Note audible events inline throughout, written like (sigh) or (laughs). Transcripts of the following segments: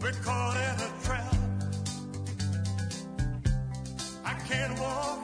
We're caught in a trap. I can't walk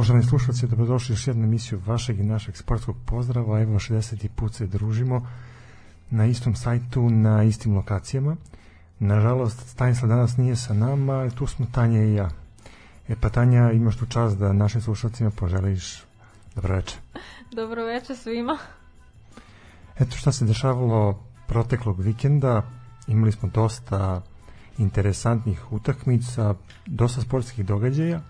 Poštovani slušalci, dobrodošli još jednu emisiju vašeg i našeg sportskog pozdrava. Evo 60. put se družimo na istom sajtu, na istim lokacijama. Nažalost, Stanislav danas nije sa nama, ali tu smo Tanja i ja. E pa Tanja, imaš tu čast da našim slušalcima poželiš dobro večer. Dobro večer svima. Eto šta se dešavalo proteklog vikenda, imali smo dosta interesantnih utakmica, dosta sportskih događaja,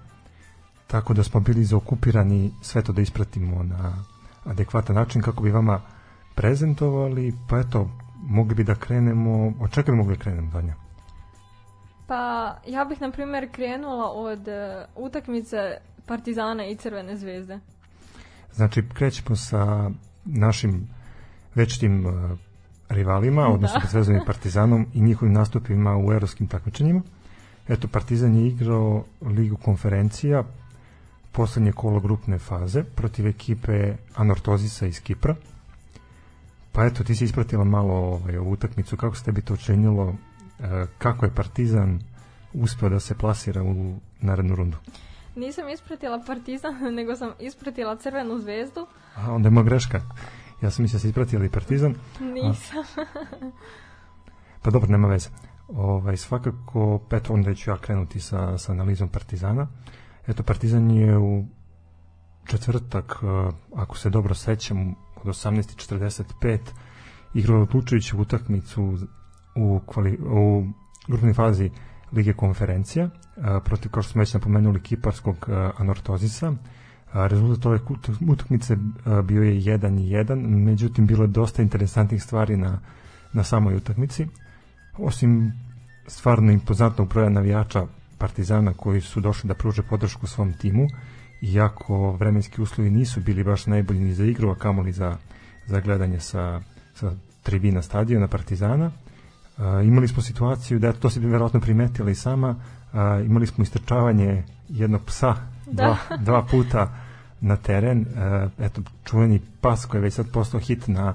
tako da smo bili zaokupirani sve to da ispratimo na adekvatan način kako bi vama prezentovali, pa eto, mogli bi da krenemo, od čega bi mogli da krenemo, Danja? Pa ja bih na primjer krenula od uh, utakmice Partizana i Crvene zvezde. Znači, krećemo sa našim večitim uh, rivalima, odnosno Da. da. Zvezdom i Partizanom i njihovim nastupima u evropskim takmičenjima. Eto, Partizan je igrao ligu konferencija, poslednje kolo grupne faze protiv ekipe Anortozisa iz Kipra. Pa eto, ti si ispratila malo ovaj, ovu utakmicu, kako se tebi to učinilo, e, kako je Partizan uspeo da se plasira u narednu rundu? Nisam ispratila Partizan, (laughs) nego sam ispratila Crvenu zvezdu. A, onda je moja greška. Ja sam mislio da si ispratila i Partizan, Nisam. Pa dobro, nema veze. Ovaj, svakako, eto, onda ću ja krenuti sa, sa analizom Partizana. Eto, Partizan je u četvrtak, eh, ako se dobro sećam, od 18.45 igrao odlučujuću utakmicu u, kvali, u grupnoj fazi Lige konferencija eh, protiv, kao što smo već napomenuli, kiparskog eh, Anortozisa. Rezultat ove utakmice bio je 1-1, međutim bilo je dosta interesantnih stvari na, na samoj utakmici osim stvarno impozantnog broja navijača Partizana koji su došli da pruže podršku svom timu, iako vremenski uslovi nisu bili baš najbolji ni za igru, a kamoli za, za gledanje sa, sa tribina stadiona Partizana. A, imali smo situaciju da, to se bi verovatno primetila i sama, a, imali smo istrčavanje jednog psa Da. dva, dva puta na teren, a, eto, čuveni pas koji je već sad postao hit na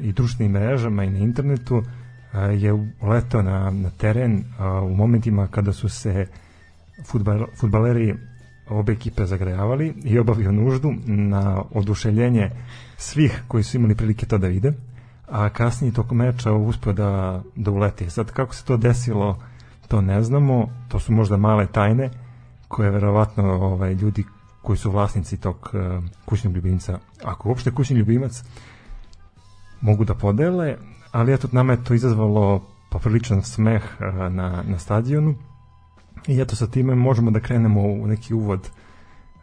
i društvenim mrežama i na internetu, je uletao na, na teren u momentima kada su se futbal, futbaleri obe ekipe zagrejavali i obavio nuždu na oduševljenje svih koji su imali prilike to da vide a kasnije tokom meča uspeo da, da uleti. Sad kako se to desilo to ne znamo, to su možda male tajne koje verovatno ovaj, ljudi koji su vlasnici tog uh, kućnog ljubimca, ako uopšte kućni ljubimac mogu da podele, ali eto nama je to izazvalo popriličan smeh uh, na, na stadionu i eto sa time možemo da krenemo u neki uvod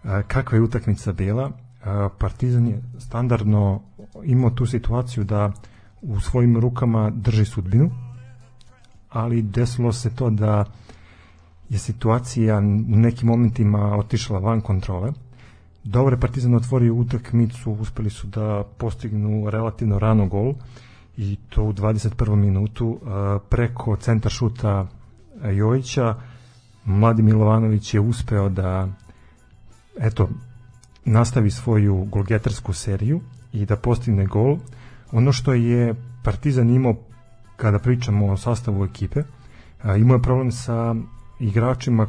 uh, kakva je utakmica bila. Uh, Partizan je standardno imao tu situaciju da u svojim rukama drži sudbinu, ali desilo se to da je situacija u nekim momentima otišla van kontrole. Dobro je Partizan otvorio utakmicu, uspeli su da postignu relativno rano gol i to u 21. minutu preko centar šuta Jojića. Mladi Milovanović je uspeo da eto, nastavi svoju golgetarsku seriju i da postigne gol. Ono što je Partizan imao kada pričamo o sastavu ekipe, imao je problem sa igračima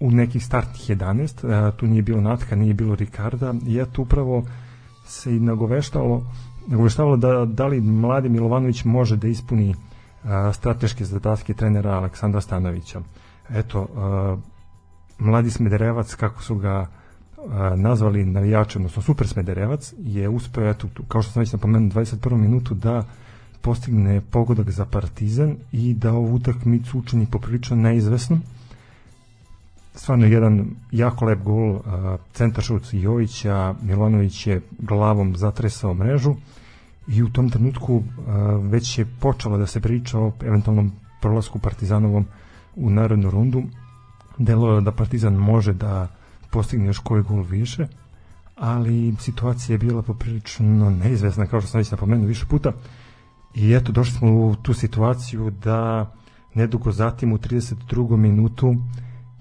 u nekih startnih 11, a, tu nije bilo Natka, nije bilo Ricarda i eto upravo se i nagoveštalo nagoveštavalo da, da li mladi Milovanović može da ispuni a, strateške zadatke trenera Aleksandra Stanovića. Eto, a, mladi Smederevac, kako su ga a, nazvali navijačem, odnosno super Smederevac, je uspeo, eto, kao što sam već napomenuo, 21. minutu da postigne pogodak za Partizan i da ovu utakmicu učini poprilično neizvesnom. Stvarno jedan jako lep gol, centar šut Jovića, Milanović je glavom zatresao mrežu i u tom trenutku već je počelo da se priča o eventualnom prolasku Partizanovom u narodnu rundu. Delo je da Partizan može da postigne još koji gol više, ali situacija je bila poprilično neizvesna, kao što sam već napomenuo više puta. I eto, došli smo u tu situaciju da nedugo zatim u 32. minutu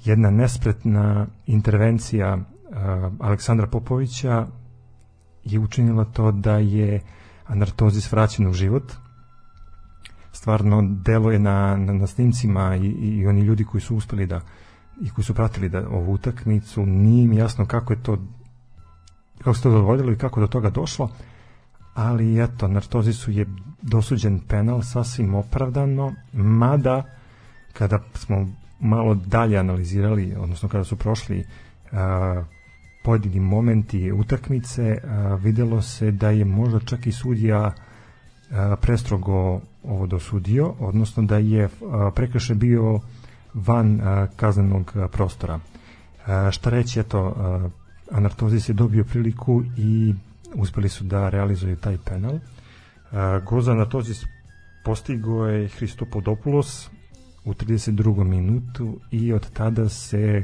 jedna nespretna intervencija uh, Aleksandra Popovića je učinila to da je anartozis vraćen u život. Stvarno delo je na, na, na snimcima i, i oni ljudi koji su uspeli da i koji su pratili da ovu utakmicu nije im jasno kako je to kako se to dogodilo i kako do toga došlo ali eto, Nartozisu je dosuđen penal sasvim opravdano, mada kada smo malo dalje analizirali, odnosno kada su prošli a, pojedini momenti utakmice, a, videlo se da je možda čak i sudija a, prestrogo ovo dosudio, odnosno da je a, prekršaj bio van a, kaznenog prostora. A, šta reći, eto, a, Anartozis je dobio priliku i uspeli su da realizuju taj penal. A, gol za Anartozis postigo je Hristopodopoulos u 32. minutu i od tada se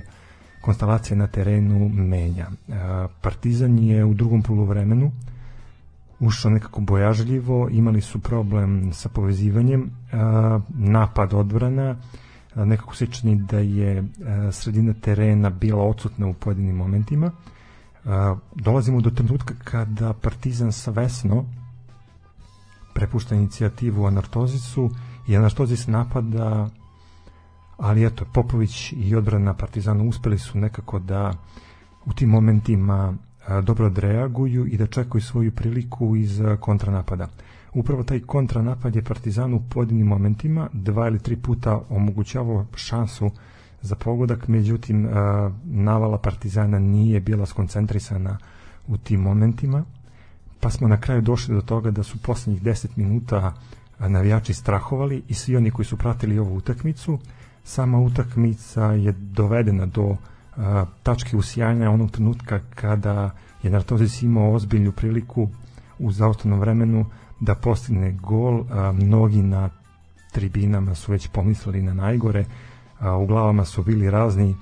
konstalacija na terenu menja. Partizan je u drugom poluvremenu ušao nekako bojažljivo, imali su problem sa povezivanjem, napad odbrana, nekako se čini da je sredina terena bila odsutna u pojedinim momentima. Dolazimo do trenutka kada Partizan savesno prepušta inicijativu Anartozisu i Anartozis napada ali eto, Popović i odbrana Partizana uspeli su nekako da u tim momentima a, dobro odreaguju i da čekaju svoju priliku iz a, kontranapada. Upravo taj kontranapad je Partizanu u pojedinim momentima dva ili tri puta omogućavao šansu za pogodak, međutim a, navala Partizana nije bila skoncentrisana u tim momentima, pa smo na kraju došli do toga da su poslednjih 10 minuta navijači strahovali i svi oni koji su pratili ovu utakmicu sama utakmica je dovedena do a, tačke usijanja onog trenutka kada je Nartozis imao ozbiljnu priliku u zaostanom vremenu da postigne gol. A, mnogi na tribinama su već pomislili na najgore. A, u glavama su bili razni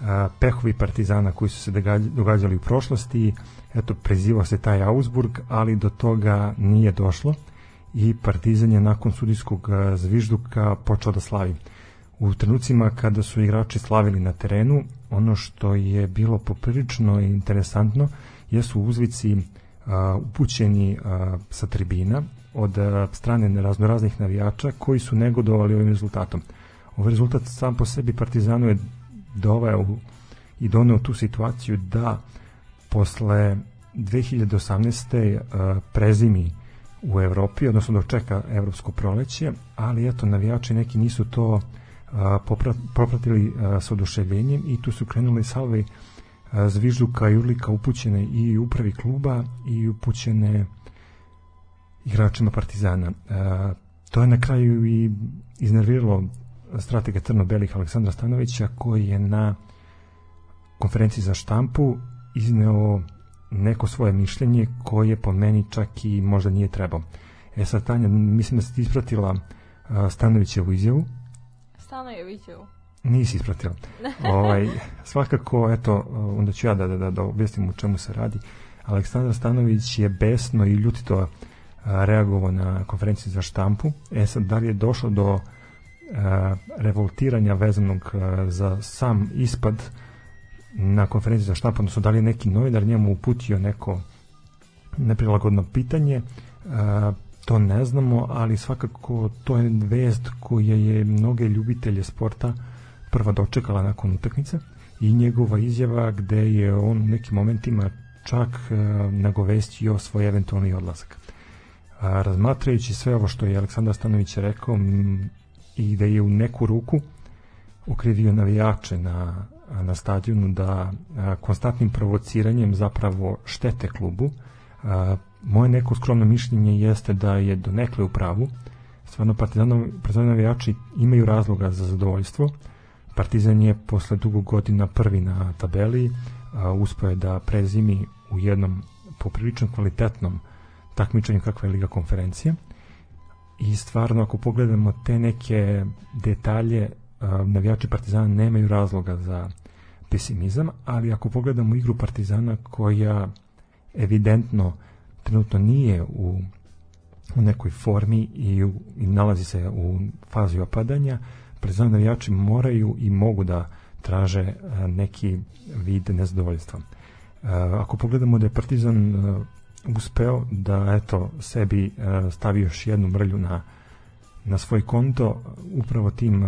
a, pehovi partizana koji su se događali u prošlosti. Eto, prezivao se taj Augsburg, ali do toga nije došlo i Partizan je nakon sudijskog zvižduka počeo da slavi u trenucima kada su igrači slavili na terenu, ono što je bilo poprilično interesantno jesu uzvici a, upućeni a, sa tribina od a, strane raznoraznih navijača koji su negodovali ovim rezultatom. Ovaj rezultat sam po sebi Partizanu je doveo i doneo tu situaciju da posle 2018. A, prezimi u Evropi, odnosno dok evropsko proleće, ali eto navijači neki nisu to popratili sa oduševljenjem i tu su krenuli salve zvižduka i urlika upućene i upravi kluba i upućene igračima Partizana. To je na kraju i iznerviralo stratega Crno-Belih Aleksandra Stanovića koji je na konferenciji za štampu izneo neko svoje mišljenje koje po meni čak i možda nije trebao. E sad Tanja, mislim da ste ispratila Stanovićevu izjavu Stanojevićevu. Nisi ispratila. ovaj, svakako, eto, onda ću ja da, da, da objasnim u čemu se radi. Aleksandar Stanović je besno i ljutito reagovao na konferenciji za štampu. E sad, da li je došlo do a, revoltiranja vezanog a, za sam ispad na konferenciji za štampu, odnosno da li je neki novinar njemu uputio neko neprilagodno pitanje, a, to ne znamo, ali svakako to je vest koja je mnoge ljubitelje sporta prva dočekala nakon utakmice i njegova izjava gde je on u nekim momentima čak e, nagovestio svoj eventualni odlazak. A, razmatrajući sve ovo što je Aleksandar Stanović rekao m, i da je u neku ruku okrivio navijače na, na stadionu da a, konstantnim provociranjem zapravo štete klubu, a, moje neko skromno mišljenje jeste da je do nekle u pravu. Stvarno partizanovi, navijači imaju razloga za zadovoljstvo. Partizan je posle dugo godina prvi na tabeli, uspio je da prezimi u jednom poprilično kvalitetnom takmičenju kakva je Liga konferencija. I stvarno ako pogledamo te neke detalje, navijači Partizana nemaju razloga za pesimizam, ali ako pogledamo igru Partizana koja evidentno trenutno nije u, u nekoj formi i, u, i nalazi se u fazi opadanja, prezano navijači moraju i mogu da traže neki vid nezadovoljstva. Ako pogledamo da je Partizan uspeo da eto sebi stavi još jednu mrlju na, na svoj konto, upravo tim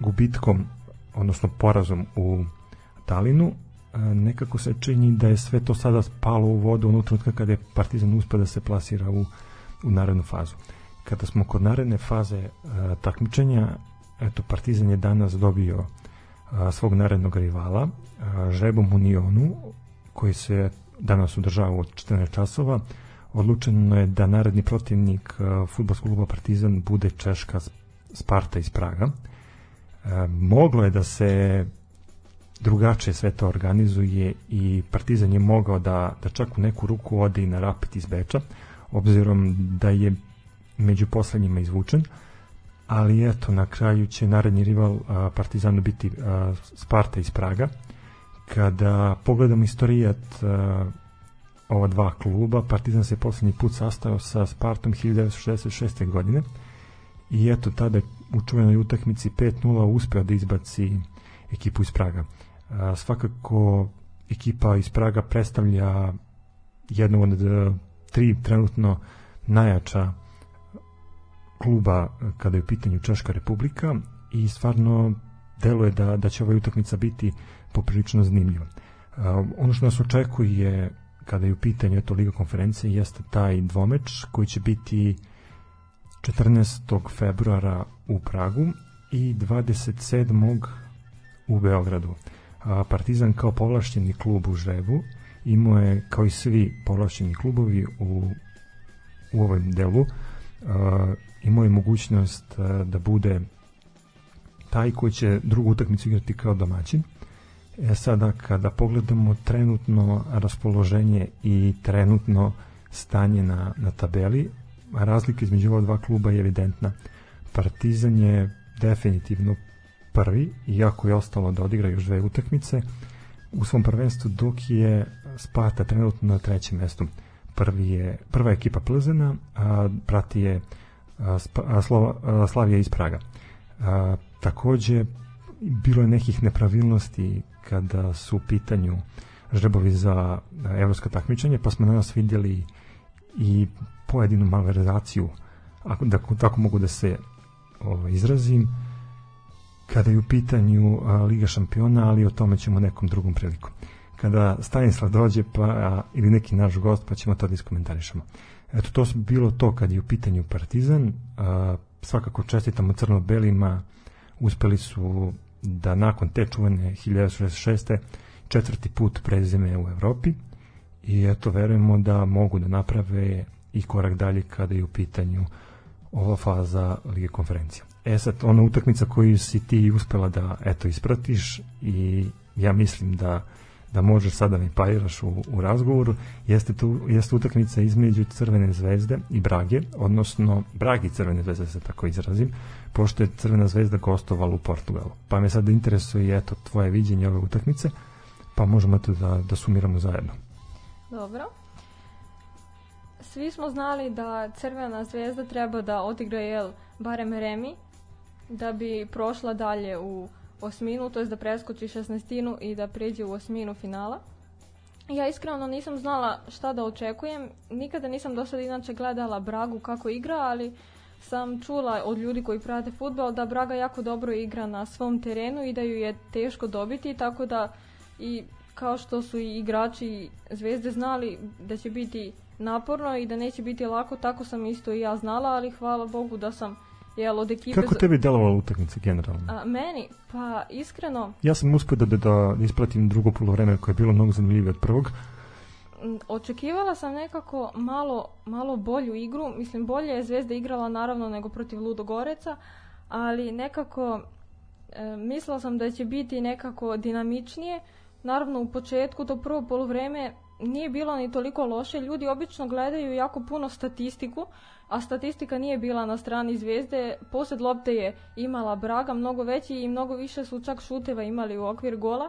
gubitkom, odnosno porazom u Talinu, nekako se čini da je sve to sada spalo u vodu onog trenutka kada je Partizan uspeo da se plasira u, u narednu fazu. Kada smo kod naredne faze uh, takmičenja, eto, Partizan je danas dobio a, svog narednog rivala, a, Žrebom Unionu, koji se danas održava od 14 časova. Odlučeno je da naredni protivnik futbolskog kluba Partizan bude Češka Sparta iz Praga. A, moglo je da se drugačije sve to organizuje i Partizan je mogao da, da čak u neku ruku ode i na Rapid iz Beča, obzirom da je među poslednjima izvučen, ali eto, na kraju će naredni rival Partizanu biti Sparta iz Praga. Kada pogledamo istorijat ova dva kluba, Partizan se poslednji put sastao sa Spartom 1966. godine i eto tada u čuvenoj utakmici 5-0 uspeo da izbaci ekipu iz Praga. Svakako ekipa iz Praga predstavlja jednu od tri trenutno najjača kluba kada je u pitanju Češka republika i stvarno deluje da, da će ova utakmica biti poprilično zanimljiva. Uh, ono što nas očekuje kada je u pitanju eto Liga konferencije jeste taj dvomeč koji će biti 14. februara u Pragu i 27. u Beogradu. Partizan kao povlašćeni klub u Žrebu imao je kao i svi povlašćeni klubovi u, u ovom delu imao je mogućnost da bude taj koji će drugu utakmicu igrati kao domaćin. E sada kada pogledamo trenutno raspoloženje i trenutno stanje na, na tabeli, razlika između ova dva kluba je evidentna. Partizan je definitivno prvi, iako je ostalo da odigra još dve utakmice u svom prvenstvu, dok je Sparta trenutno na trećem mestu. Prvi je, prva ekipa Plzena, a prati je a, a, Slova, a, Slavija iz Praga. A, takođe, bilo je nekih nepravilnosti kada su u pitanju žrebovi za evropsko takmičenje, pa smo danas vidjeli i pojedinu malverzaciju, ako da tako mogu da se ovaj, izrazim, kada je u pitanju Liga šampiona, ali o tome ćemo nekom drugom prilikom. Kada Stanislav dođe pa, ili neki naš gost, pa ćemo to da iskomentarišemo. Eto, to su bilo to kad je u pitanju Partizan. Svakako čestitamo crno-belima, uspeli su da nakon te čuvene 1966. četvrti put prezime u Evropi i eto, verujemo da mogu da naprave i korak dalje kada je u pitanju ova faza Lige konferencija. E sad, ona utakmica koju si ti uspela da eto ispratiš i ja mislim da da možeš sada mi pariraš u, u razgovoru, jeste, tu, jeste utakmica između Crvene zvezde i Brage, odnosno Bragi Crvene zvezde, da se tako izrazim, pošto je Crvena zvezda gostovala u Portugalu. Pa me sad interesuje eto, tvoje viđenje ove utakmice, pa možemo to da, da sumiramo zajedno. Dobro. Svi smo znali da Crvena zvezda treba da odigra jel, barem remi, da bi prošla dalje u osminu, to je da preskoči šestnestinu i da pređe u osminu finala. Ja iskreno nisam znala šta da očekujem, nikada nisam do sada inače gledala Bragu kako igra, ali sam čula od ljudi koji prate futbol da Braga jako dobro igra na svom terenu i da ju je teško dobiti, tako da i kao što su i igrači Zvezde znali da će biti naporno i da neće biti lako, tako sam isto i ja znala, ali hvala Bogu da sam jel, od ekipe... Kako tebi delovala utakmica generalno? A, meni? Pa, iskreno... Ja sam uspio da, da, da ispratim drugo polovreme koje je bilo mnogo zanimljivije od prvog. Očekivala sam nekako malo, malo bolju igru. Mislim, bolje je Zvezda igrala naravno nego protiv Ludogoreca, ali nekako e, mislila sam da će biti nekako dinamičnije. Naravno, u početku, to prvo polovreme nije bilo ni toliko loše. Ljudi obično gledaju jako puno statistiku, a statistika nije bila na strani Zvezde. Posled lopte je imala Braga mnogo veći i mnogo više su čak šuteva imali u okvir gola.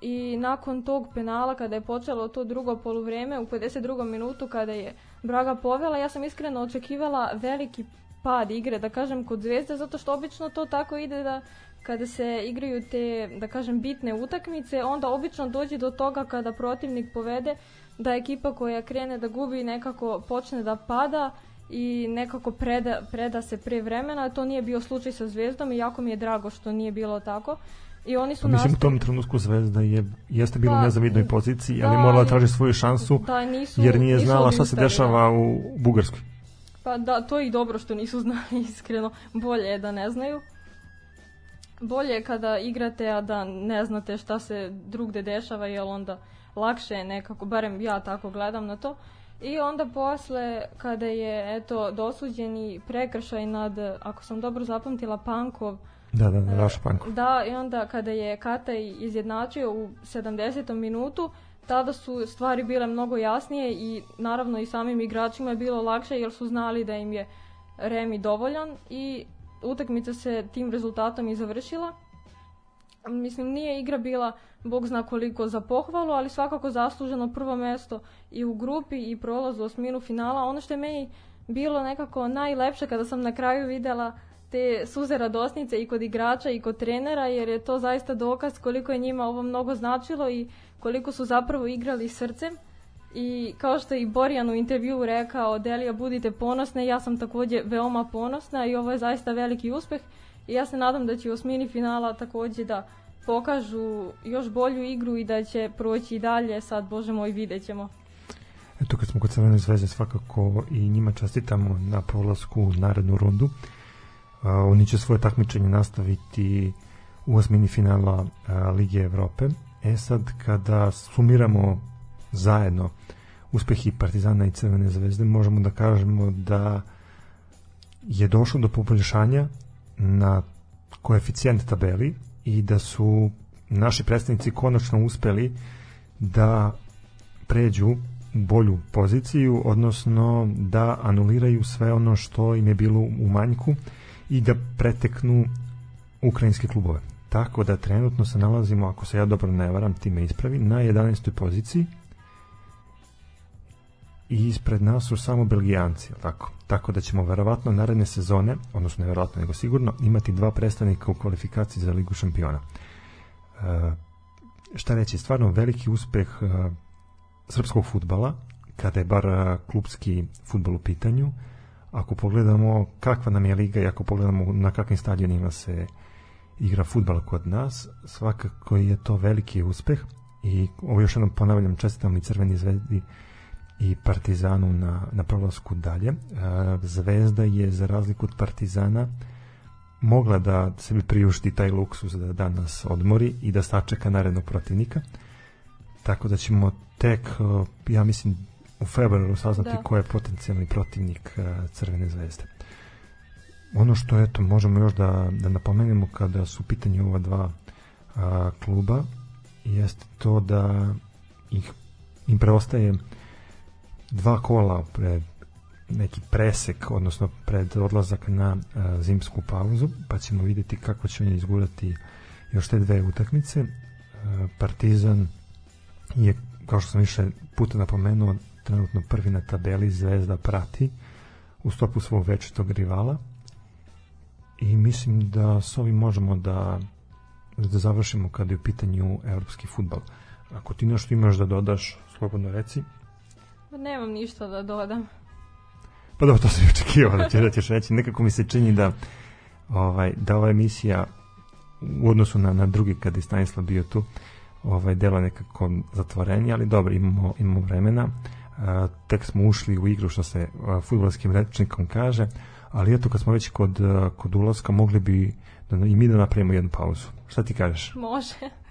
I nakon tog penala kada je počelo to drugo poluvreme u 52. minutu kada je Braga povela, ja sam iskreno očekivala veliki pad igre, da kažem, kod Zvezde, zato što obično to tako ide da kada se igraju te, da kažem, bitne utakmice, onda obično dođe do toga kada protivnik povede da ekipa koja krene da gubi nekako počne da pada i nekako preda, preda se pre vremena. To nije bio slučaj sa Zvezdom i jako mi je drago što nije bilo tako. I oni su pa mislim, u tom trenutku Zvezda je, jeste bila Da, u nezavidnoj poziciji, da, ali morala da traži svoju šansu, Da, nisu, jer nije nisu znala šta se dešava u Bugarskoj. Da. Pa da, to je i dobro što nisu (laughs) znali iskreno. Bolje je da ne znaju. Bolje je kada igrate, a da ne znate šta se drugde dešava, jer onda lakše je nekako, barem ja tako gledam na to. I onda posle, kada je eto, dosuđeni prekršaj nad, ako sam dobro zapamtila, Pankov, Da, da, da, Raša Panko. Da, i onda kada je Kataj izjednačio u 70. minutu, tada su stvari bile mnogo jasnije i naravno i samim igračima je bilo lakše jer su znali da im je remi dovoljan i utakmica se tim rezultatom i završila. Mislim, nije igra bila, bog zna koliko, za pohvalu, ali svakako zasluženo prvo mesto i u grupi i prolaz u osminu finala. Ono što je meni bilo nekako najlepše kada sam na kraju videla te suze radosnice i kod igrača i kod trenera, jer je to zaista dokaz koliko je njima ovo mnogo značilo i koliko su zapravo igrali srcem. I kao što je i Borjan u intervju rekao, Delija budite ponosne, ja sam takođe veoma ponosna i ovo je zaista veliki uspeh. I ja se nadam da će u osmini finala takođe da pokažu još bolju igru i da će proći i dalje, sad bože moj vidjet ćemo. Eto kad smo kod Crvene zvezde svakako i njima čestitamo na prolasku u narednu rundu. Uh, oni će svoje takmičenje nastaviti u osmini finala uh, Lige Evrope. E sad kada sumiramo zajedno uspehi Partizana i Crvene zvezde možemo da kažemo da je došlo do poboljšanja na koeficijent tabeli i da su naši predstavnici konačno uspeli da pređu u bolju poziciju, odnosno da anuliraju sve ono što im je bilo u manjku i da preteknu ukrajinske klubove. Tako da trenutno se nalazimo, ako se ja dobro ne varam, time ispravi, na 11. poziciji i ispred nas su samo Belgijanci, tako? Tako da ćemo verovatno naredne sezone, odnosno ne verovatno, nego sigurno, imati dva predstavnika u kvalifikaciji za Ligu šampiona. E, šta reći, stvarno veliki uspeh e, srpskog futbala, kada je bar e, klubski futbol u pitanju, ako pogledamo kakva nam je liga i ako pogledamo na kakvim stadionima se igra futbal kod nas, svakako je to veliki uspeh i ovo još jednom ponavljam čestitam i Crveni zvezdi i Partizanu na, na prolasku dalje. E, Zvezda je za razliku od Partizana mogla da sebi priušti taj luksus da danas odmori i da sačeka narednog protivnika. Tako da ćemo tek, e, ja mislim, u februaru saznati Da. ko je potencijalni protivnik e, Crvene zvezde. Ono što eto možemo još da, da napomenemo kada su u pitanju ova dva a, kluba jeste to da ih im preostaje dva kola pred neki presek, odnosno pred odlazak na a, zimsku pauzu, pa ćemo videti kako će oni izgurati još te dve utakmice. A, Partizan je, kao što sam više puta napomenuo, trenutno prvi na tabeli, Zvezda prati u stopu svog večitog rivala i mislim da s ovim možemo da da završimo kada je u pitanju evropski futbal. Ako ti nešto imaš da dodaš, slobodno reci. Nemam ništa da dodam. Pa dobro, to sam i očekivao da, će, da ćeš reći. Nekako mi se čini da ovaj, da ova emisija u odnosu na, na drugi kada je Stanislav bio tu ovaj, delo nekako zatvorenje, ali dobro, imamo, imamo vremena. A, tek smo ušli u igru što se a, futbolskim rečnikom kaže, ali eto kad smo već kod, a, kod ulaska mogli bi da, i mi da napravimo jednu pauzu. Šta ti kažeš? Može.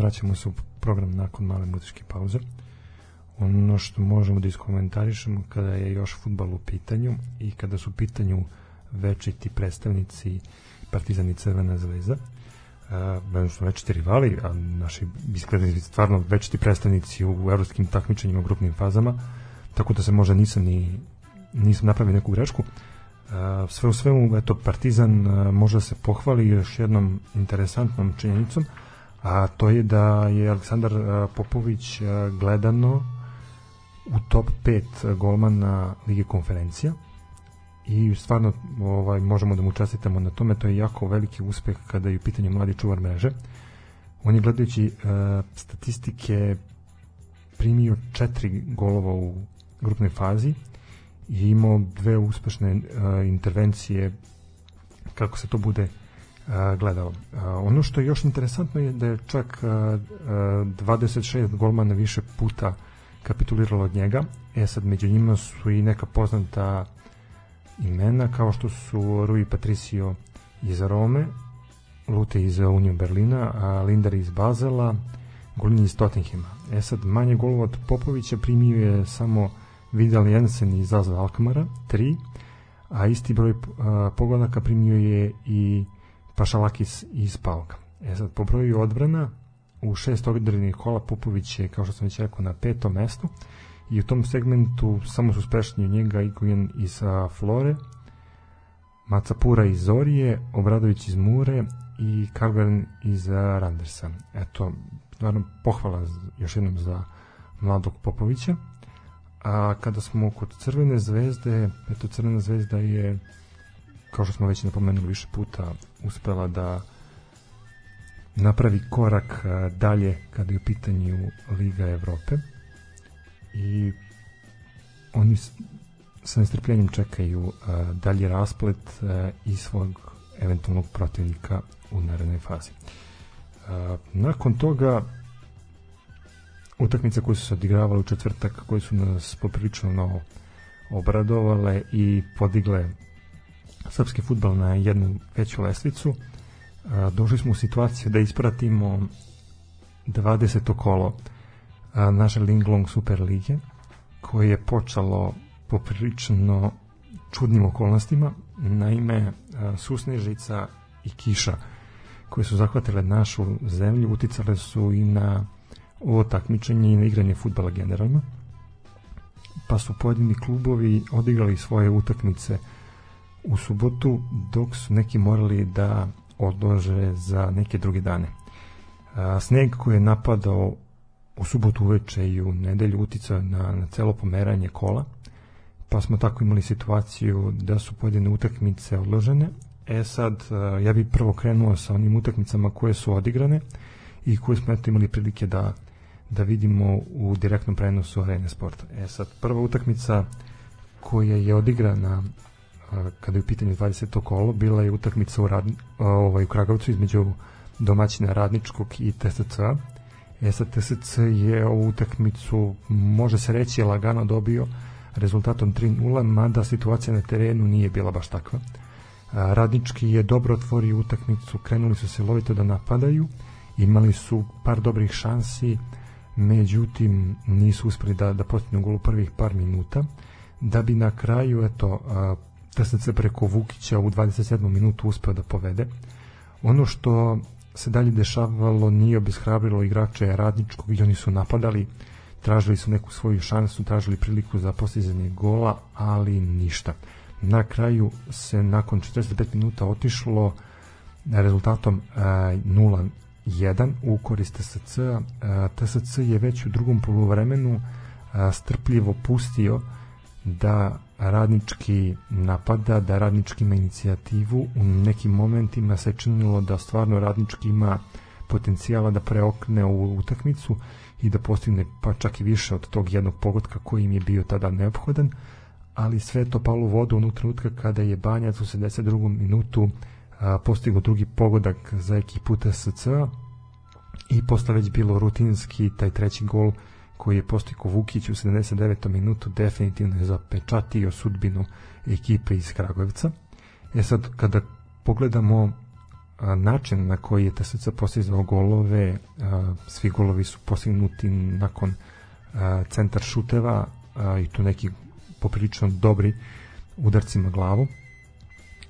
Vraćamo se u program nakon male muzičke pauze. Ono što možemo da iskomentarišemo kada je još futbal u pitanju i kada su u pitanju večiti predstavnici Partizan i Crvena zvezda, uh, su večiti rivali, a naši izgledali stvarno večiti predstavnici u evropskim takmičenjima u grupnim fazama, tako da se možda nisam ni nisam napravio neku grešku. Uh, sve u svemu, eto, Partizan uh, može da se pohvali još jednom interesantnom činjenicom, a to je da je Aleksandar uh, Popović uh, gledano u top 5 golmana Lige konferencija i stvarno ovaj, možemo da mu čestitamo na tome, to je jako veliki uspeh kada je u pitanju mladi čuvar mreže. On je gledajući uh, statistike primio četiri golova u grupnoj fazi i imao dve uspešne uh, intervencije kako se to bude gledao. Ono što je još interesantno je da je čak uh, uh, 26 golmana više puta kapituliralo od njega. E sad među njima su i neka poznata imena kao što su Rui Patricio iz Rome, Lute iz Union Berlina, a Lindar iz Bazela, Golini iz Tottenhima. E sad, manje golova od Popovića primio je samo Vidal Jensen iz Azva Alkmara, 3, a isti broj pogodaka primio je i Pašalakis iz Palka. E sad, po broju odbrana, u šest odrednih kola Popović je, kao što sam već rekao, na petom mestu, i u tom segmentu samo su sprešni njega Igujen iz Flore, Macapura iz Zorije, Obradović iz Mure i Kargaren iz Randersa. Eto, stvarno pohvala još jednom za mladog Popovića. A kada smo kod Crvene zvezde, eto Crvena zvezda je kao što smo već napomenuli više puta uspela da napravi korak dalje kada je u pitanju Liga Evrope i oni sa nestrpljenjem čekaju dalji rasplet i svog eventualnog protivnika u narednoj fazi. Nakon toga utakmice koje su se odigravale u četvrtak koje su nas poprilično obradovale i podigle srpski futbal na jednu veću lestvicu uh, došli smo u situaciju da ispratimo 20. kolo a, naše Linglong Super Lige koje je počelo poprilično čudnim okolnostima naime a, susnežica i kiša koje su zahvatile našu zemlju uticale su i na ovo takmičenje i na igranje futbala generalno pa su pojedini klubovi odigrali svoje utakmice u subotu dok su neki morali da odlože za neke druge dane. Sneg koji je napadao u subotu uveče i u nedelju uticao na, na celo pomeranje kola, pa smo tako imali situaciju da su pojedine utakmice odložene. E sad, ja bih prvo krenuo sa onim utakmicama koje su odigrane i koje smo eto imali prilike da, da vidimo u direktnom prenosu Arene Sporta. E sad, prva utakmica koja je odigrana kada je u pitanju 20. kolo, bila je utakmica u, Radni, ovaj, u Kragovcu između domaćina Radničkog i TSC-a E sad TSC je ovu utakmicu, može se reći, lagano dobio rezultatom 3-0, mada situacija na terenu nije bila baš takva. Radnički je dobro otvorio utakmicu, krenuli su se lovito da napadaju, imali su par dobrih šansi, međutim nisu uspeli da, da postignu gol u prvih par minuta, da bi na kraju, eto, TSC preko Vukića u 27. minutu uspeo da povede. Ono što se dalje dešavalo nije obishrabrilo igrače radničkog i oni su napadali tražili su neku svoju šansu tražili priliku za postizanje gola ali ništa na kraju se nakon 45 minuta otišlo rezultatom e, 0-1 u korist TSC e, TSC je već u drugom poluvremenu e, strpljivo pustio da radnički napada, da radnički ima inicijativu, u nekim momentima se činilo da stvarno radnički ima potencijala da preokne ovu utakmicu i da postigne pa čak i više od tog jednog pogotka koji im je bio tada neophodan, ali sve to palo u vodu u trenutka kada je Banjac u 72. minutu postigao drugi pogodak za ekipu TSC i posle već bilo rutinski taj treći gol koji je postikao Vukić u 79. minutu definitivno je zapečatio sudbinu ekipe iz Kragujevca. E sad, kada pogledamo način na koji je TSC postizao golove, svi golovi su postignuti nakon centar šuteva i tu neki poprilično dobri udarcima glavu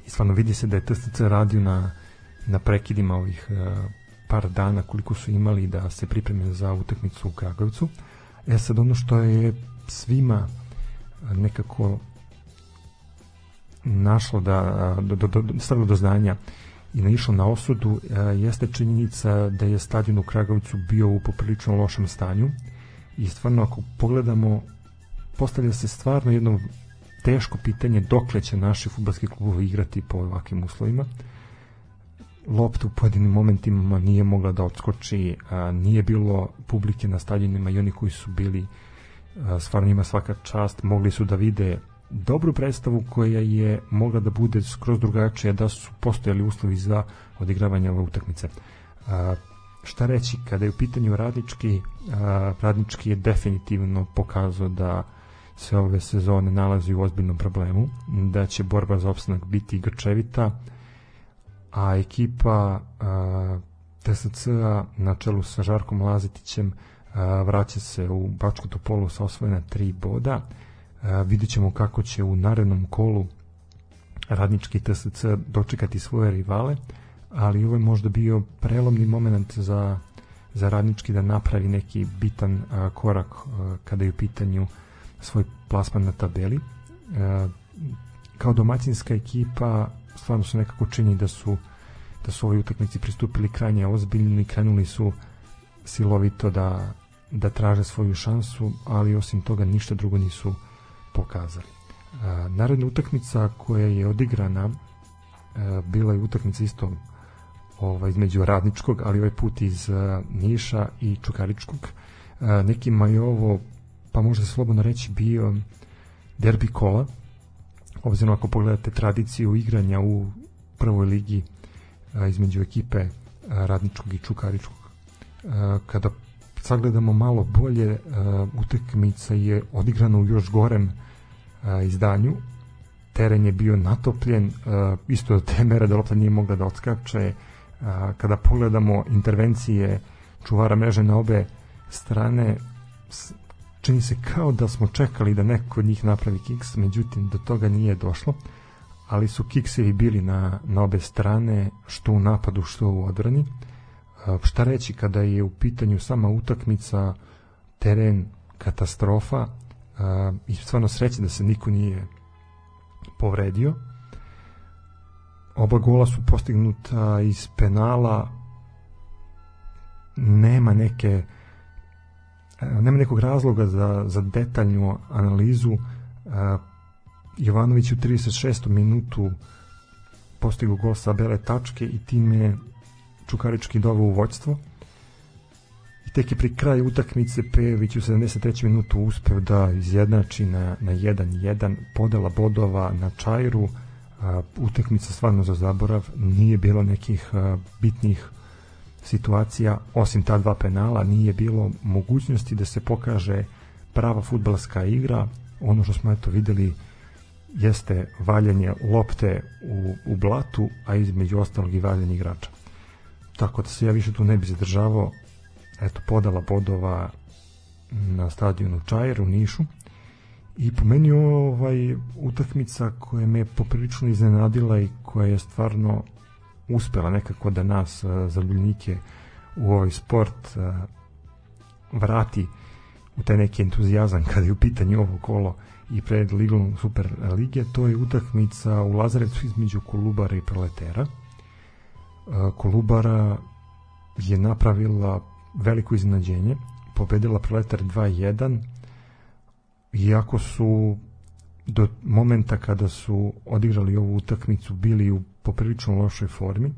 i stvarno vidi se da je TSC radio na, na prekidima ovih par dana koliko su imali da se pripreme za utakmicu u Kragujevcu. E sad ono što je svima nekako našlo da do, do, do, stavilo do znanja i naišlo na osudu a, jeste činjenica da je stadion u Kragovicu bio u poprilično lošem stanju i stvarno ako pogledamo postavlja se stvarno jedno teško pitanje dokle će naši futbalski klubovi igrati po ovakvim uslovima lopta u pojedinim momentima nije mogla da odskoči, a, nije bilo publike na stadionima i oni koji su bili a, stvarno njima svaka čast, mogli su da vide dobru predstavu koja je mogla da bude skroz drugačija da su postojali uslovi za odigravanje ove utakmice. A, šta reći, kada je u pitanju radnički, a, radnički je definitivno pokazao da se ove sezone nalazi u ozbiljnom problemu, da će borba za opstanak biti grčevita, a ekipa TSC-a na čelu sa Žarkom Lazetićem a, vraća se u Bačku Topolu sa osvojena tri boda. Vidjet ćemo kako će u narednom kolu radnički TSC dočekati svoje rivale, ali ovo je možda bio prelomni moment za, za radnički da napravi neki bitan korak kada je u pitanju svoj plasman na tabeli. Kao domaćinska ekipa stvarno su nekako čini da su da su ovoj utakmici pristupili krajnje ozbiljno i krenuli su silovito da, da traže svoju šansu, ali osim toga ništa drugo nisu pokazali. A, naredna utakmica koja je odigrana a, bila je utakmica isto ovaj, između radničkog, ali ovaj put iz a, Niša i Čukaričkog. A, nekima je ovo, pa može se slobodno reći, bio derbi kola, obzirom ako pogledate tradiciju igranja u prvoj ligi a, između ekipe a, Radničkog i Čukaričkog. A, kada sagledamo malo bolje, a, utekmica je odigrana u još gorem a, izdanju. Teren je bio natopljen, a, isto do te mere da lopta nije mogla da odskače. A, kada pogledamo intervencije čuvara mreže na obe strane, čini se kao da smo čekali da neko od njih napravi kiks, međutim do toga nije došlo ali su kiksevi bili na, na obe strane, što u napadu, što u odbrani. Šta reći kada je u pitanju sama utakmica, teren, katastrofa i stvarno sreće da se niko nije povredio. Oba gola su postignuta iz penala, nema neke nema nekog razloga za, za detaljnu analizu Jovanović u 36. minutu postigao gol sa bele tačke i time Čukarički doveo u vođstvo. I tek je pri kraju utakmice Pejović u 73. minutu uspeo da izjednači na, na 1-1 podela bodova na Čajru. A, utakmica stvarno za zaborav nije bilo nekih bitnih situacija osim ta dva penala nije bilo mogućnosti da se pokaže prava futbalska igra ono što smo eto videli jeste valjanje lopte u, u blatu, a između ostalog i valjanje igrača. Tako da se ja više tu ne bi zadržavao. Eto, podala bodova na stadionu Čajer u Nišu. I po meni ovaj utakmica koja me poprilično iznenadila i koja je stvarno uspela nekako da nas zaljubnike u ovaj sport vrati u taj neki entuzijazam kada je u pitanju ovo kolo i pred Ligom Super Lige, to je utakmica u Lazarevcu između Kolubara i Proletera. E, Kolubara je napravila veliko iznenađenje, pobedila Proletar 2-1, iako su do momenta kada su odigrali ovu utakmicu bili u poprilično lošoj formi,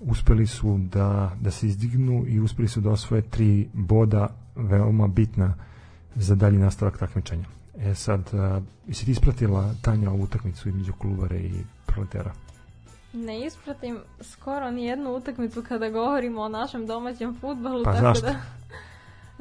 uspeli su da, da se izdignu i uspeli su da osvoje tri boda veoma bitna za dalji nastavak takmičenja. E sad, uh, jesi ti ispratila Tanja ovu utakmicu između Kolubare i Proletera? Ne ispratim skoro ni jednu utakmicu kada govorimo o našem domaćem futbalu, Pa tako zašto? da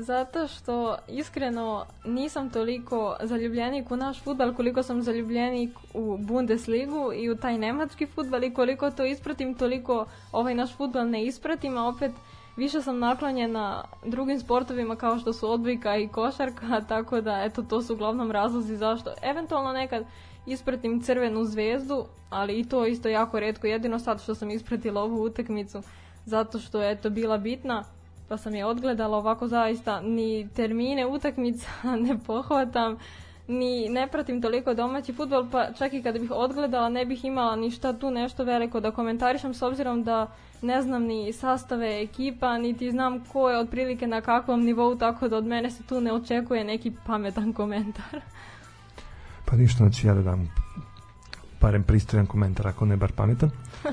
Zato što iskreno nisam toliko zaljubljenik u naš futbal koliko sam zaljubljenik u Bundesligu i u taj nemački futbal i koliko to ispratim toliko ovaj naš futbal ne ispratim, a opet više sam naklonjena drugim sportovima kao što su odbojka i košarka, (laughs) tako da eto to su uglavnom razlozi zašto. Eventualno nekad ispratim crvenu zvezdu, ali i to isto jako redko, jedino sad što sam ispratila ovu utakmicu zato što je eto bila bitna, pa sam je odgledala ovako zaista ni termine utakmica (laughs) ne pohvatam, ni ne pratim toliko domaći futbol, pa čak i kada bih odgledala ne bih imala ništa tu nešto veliko da komentarišem s obzirom da ne znam ni sastave ekipa, niti znam ko je otprilike na kakvom nivou, tako da od mene se tu ne očekuje neki pametan (laughs) komentar. Pa ništa, znači ja da dam barem pristojan komentar, ako ne bar pametan. (laughs)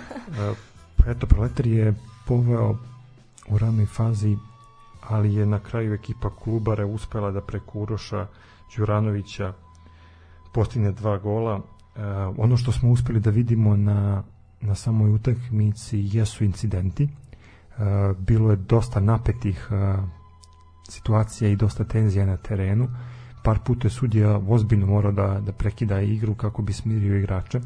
E, eto, Proletar je poveo u ranoj fazi, ali je na kraju ekipa Klubare uspela da preko Uroša Đuranovića postigne dva gola. E, ono što smo uspeli da vidimo na, na samoj utakmici jesu incidenti. E, bilo je dosta napetih e, situacija i dosta tenzija na terenu. Par puta je sudija ozbiljno morao da, da prekida igru kako bi smirio igrače.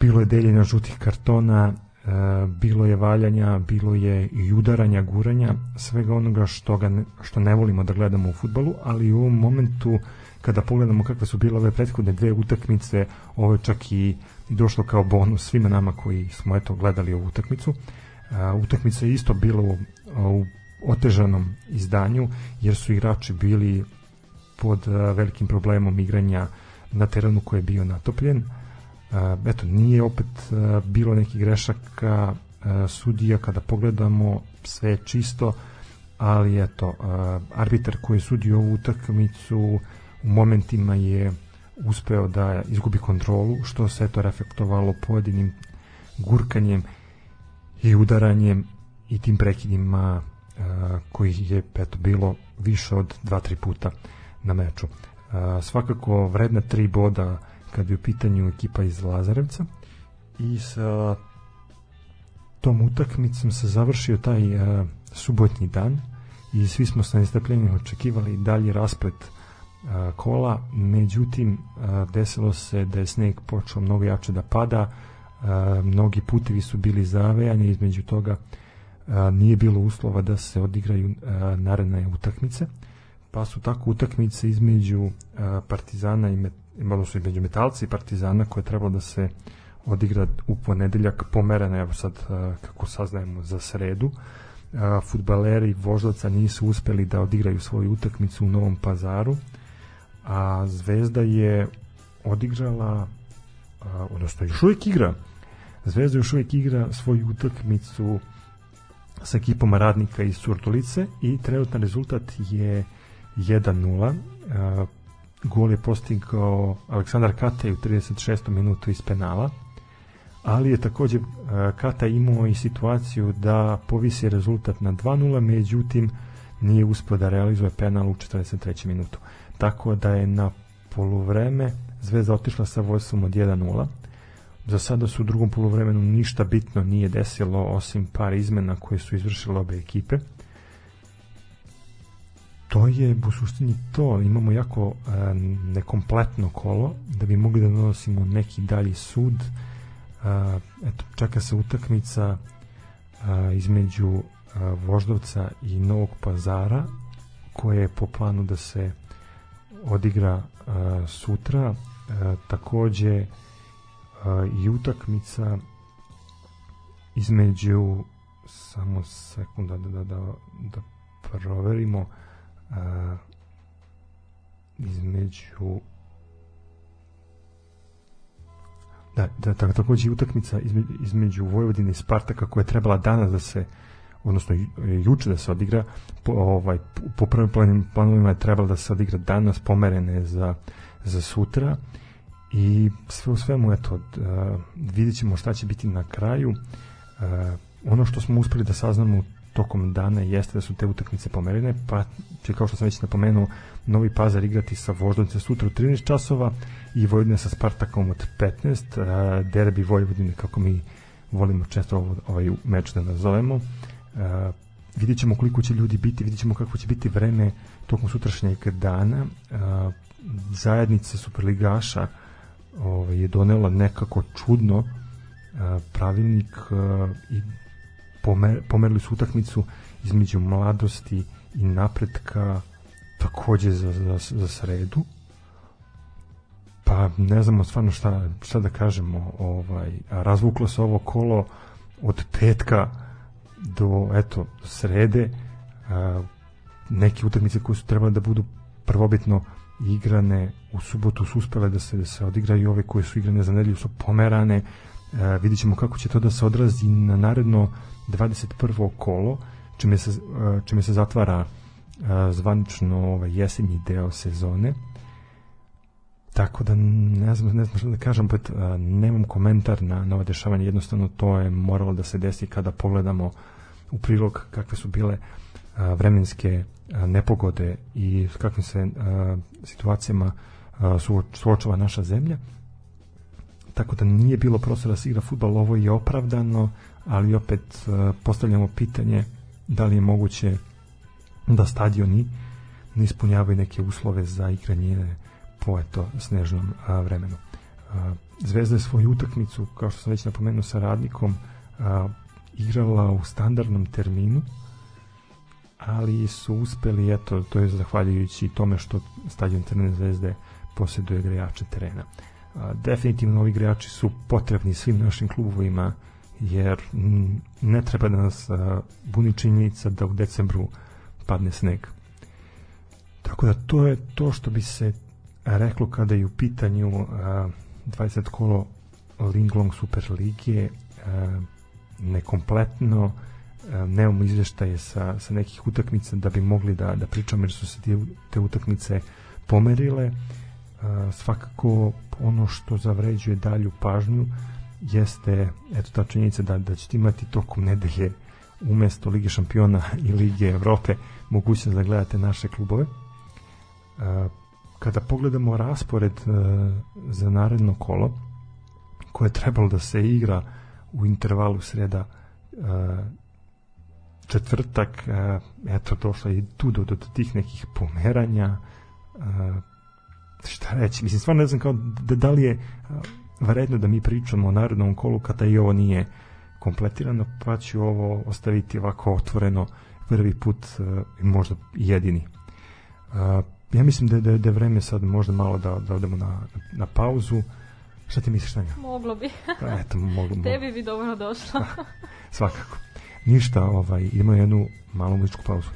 Bilo je deljenja žutih kartona, bilo je valjanja, bilo je i udaranja, guranja, svega onoga što, ga ne, što ne volimo da gledamo u futbalu, ali u ovom momentu kada pogledamo kakve su bile ove prethodne dve utakmice, ovo je čak i, i došlo kao bonus svima nama koji smo eto gledali ovu utakmicu. E, utakmica je isto bila u, u otežanom izdanju jer su igrači bili pod e, velikim problemom igranja na terenu koji je bio natopljen eto, nije opet bilo nekih grešaka sudija kada pogledamo sve čisto ali eto, arbitar koji je sudio ovu utakmicu u momentima je uspeo da izgubi kontrolu, što se to reflektovalo pojedinim gurkanjem i udaranjem i tim prekidima koji je eto, bilo više od 2-3 puta na meču. Svakako vredna tri boda kad je u pitanju ekipa iz Lazarevca. I sa tom utakmicom se završio taj uh, subotnji dan i svi smo sa nestrpljenjem očekivali dalji rasplet uh, kola, međutim uh, desilo se da je sneg počeo mnogo jače da pada, uh, mnogi putevi su bili zavejani, između toga uh, nije bilo uslova da se odigraju uh, naredne utakmice, pa su tako utakmice između uh, Partizana i Met imalo su i među metalci i partizana koje je trebalo da se odigra u ponedeljak pomerene, evo sad kako saznajemo za sredu. Futbaleri Voždovca nisu uspeli da odigraju svoju utakmicu u Novom pazaru a Zvezda je odigrala odnosno još uvijek igra Zvezda još uvijek igra svoju utakmicu sa ekipom radnika iz Surdulice i trenutan rezultat je 1-0 Gol je postigao Aleksandar Katej u 36. minutu iz penala, ali je takođe Kata imao i situaciju da povisi rezultat na 2-0, međutim nije uspio da realizuje penal u 43. minutu. Tako da je na poluvreme Zvezda otišla sa vojstvom od 1-0. Za sada su u drugom poluvremenu ništa bitno nije desilo osim par izmena koje su izvršile obe ekipe to je u suštini to, imamo jako e, nekompletno kolo da bi mogli da donosimo neki dalji sud. E, eto, čeka se utakmica e, između e, Voždovca i Novog pazara koje je po planu da se odigra e, sutra. E, takođe e, i utakmica između samo sekunda da, da, da, da proverimo a, između da, da, da takođe utakmica između, između Vojvodine i Spartaka koja je trebala danas da se odnosno juče da se odigra po, ovaj, po prvim planim planovima je trebalo da se odigra danas pomerene za, za sutra. I sve u svemu eto uh, vidjet ćemo šta će biti na kraju. Uh, ono što smo uspeli da saznamo tokom dana jeste da su te utakmice pomerene, pa će kao što sam već napomenuo Novi Pazar igrati sa Voždovicom sutra u 13 časova i Vojvodina sa Spartakom od 15, derbi Vojvodine kako mi volimo često ovaj meč da nazovemo. vidjet ćemo koliko će ljudi biti, vidjet ćemo kako će biti vreme tokom sutrašnjeg dana. Zajednica Superligaša ovaj, je donela nekako čudno pravilnik i pomer, pomerili su utakmicu između mladosti i napretka takođe za, za, za sredu. Pa ne znamo stvarno šta, šta da kažemo ovaj, razvuklo se ovo kolo od petka do eto srede. A, neke utakmice koje su trebale da budu prvobitno igrane u subotu su uspele da se, da se odigraju ove koje su igrane za nedelju su pomerane a, vidit ćemo kako će to da se odrazi na naredno 21. kolo čime se, a, čime se zatvara a, zvanično ovaj jesenji deo sezone tako da ne znam, ne znam što da kažem, opet nemam komentar na, na ovo dešavanje, jednostavno to je moralo da se desi kada pogledamo u prilog kakve su bile vremenske nepogode i s kakvim se situacijama suočava naša zemlja. Tako da nije bilo prostora da se igra futbal, ovo je opravdano, ali opet a, postavljamo pitanje da li je moguće da stadioni ne ispunjavaju neke uslove za igranje po eto snežnom a, vremenu. A, Zvezda je svoju utakmicu, kao što sam već napomenuo sa radnikom, igrala u standardnom terminu, ali su uspeli, eto, to je zahvaljujući tome što stadion Crvene zvezde posjeduje grejače terena. A, definitivno ovi igrači su potrebni svim našim klubovima, jer ne treba da nas buni činjenica da u decembru padne sneg. Tako da to je to što bi se reklo kada je u pitanju uh, 20 kolo Linglong Super Lige nekompletno nemamo izveštaje sa, sa nekih utakmica da bi mogli da, da pričamo jer su se te, te utakmice pomerile uh, svakako ono što zavređuje dalju pažnju jeste eto ta činjenica da, da ćete imati tokom nedelje umesto Lige šampiona i Lige Evrope mogućnost da gledate naše klubove. Kada pogledamo raspored e, za naredno kolo koje je trebalo da se igra u intervalu sreda e, četvrtak e, eto došlo i tu do, do, tih nekih pomeranja šta reći mislim stvarno ne znam kao da, da li je vredno da mi pričamo o narodnom kolu kada i ovo nije kompletirano pa ću ovo ostaviti ovako otvoreno prvi put i možda jedini ja mislim da, da, da je vreme sad možda malo da, da odemo na, na pauzu. Šta ti misliš, Tanja? Moglo bi. Pa, eto, moglo, moglo. Tebi bi dobro došlo. Svakako. Ništa, ovaj, idemo jednu malu muzičku pauzu.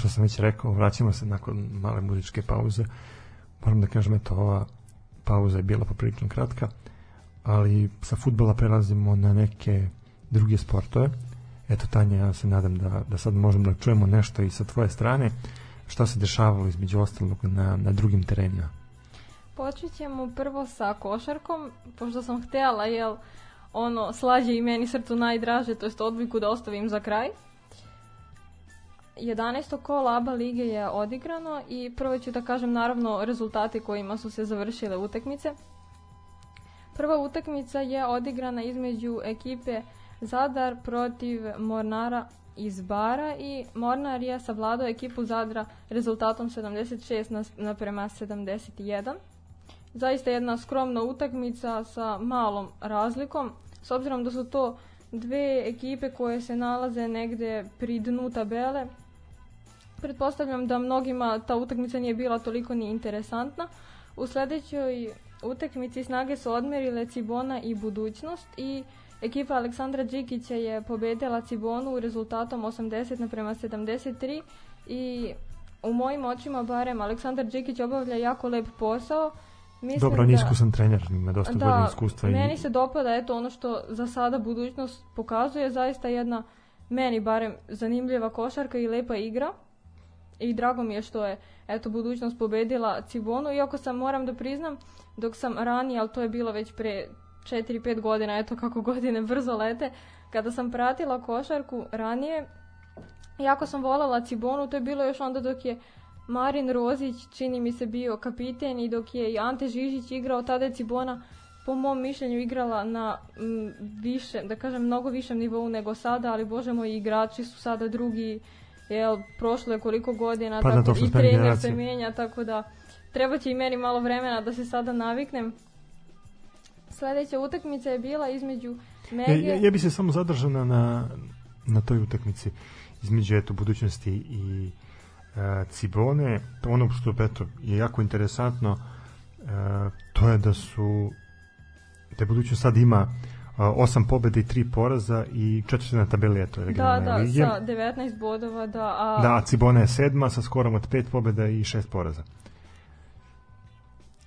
Što sam već rekao, vraćamo se nakon male muzičke pauze. Moram da kažem, eto, ova pauza je bila poprilično kratka, ali sa futbola prelazimo na neke druge sportove. Eto, Tanja, ja se nadam da, da sad možemo da čujemo nešto i sa tvoje strane. Šta se dešavalo između ostalog na, na drugim terenima? Počet ćemo prvo sa košarkom, pošto sam htjela, jel, ono, slađe i meni srcu najdraže, to jest odbiku da ostavim za kraj. 11. kola ABA lige je odigrano i prvo ću da kažem naravno rezultate kojima su se završile utakmice. Prva utakmica je odigrana između ekipe Zadar protiv Mornara iz Bara i Mornar je savladao ekipu Zadra rezultatom 76 na, naprema 71. Zaista jedna skromna utakmica sa malom razlikom, s obzirom da su to dve ekipe koje se nalaze negde pri dnu tabele. Pretpostavljam da mnogima ta utakmica nije bila toliko ni interesantna. U sledećoj utakmici snage su odmerile Cibona i budućnost i ekipa Aleksandra Đikića je pobedila Cibonu rezultatom 80 naprema 73 i u mojim očima barem Aleksandar Đikić obavlja jako lep posao. Mislim Dobro, on je iskusan trener, ima dosta da, godina iskustva. meni i... se dopada eto ono što za sada budućnost pokazuje zaista jedna meni barem zanimljiva košarka i lepa igra i drago mi je što je eto budućnost pobedila Cibonu iako sam moram da priznam dok sam ranije, ali to je bilo već pre 4-5 godina, eto kako (laughs) godine brzo lete, kada sam pratila košarku ranije, jako sam voljela Cibonu, to je bilo još onda dok je Marin Rozić, čini mi se, bio kapiten i dok je i Ante Žižić igrao, tada je Cibona po mom mišljenju igrala na m, više, da kažem, mnogo višem nivou nego sada, ali bože moji igrači su sada drugi, jel, prošlo je koliko godina, Pa da, tako, su i trener se menja, tako da treba će i meni malo vremena da se sada naviknem. Sledeća utakmica je bila između Mege... Ja, ja, ja bi se samo zadržao na, na, toj utakmici između eto budućnosti i Cibone. Ono što eto, je jako interesantno e, to je da su da je budućnost sad ima a, osam pobjeda i tri poraza i četvrti na tabeli eto Da, regionalne da, lige. sa 19 bodova, da, a Da, a Cibona je sedma sa skorom od pet pobjeda i šest poraza.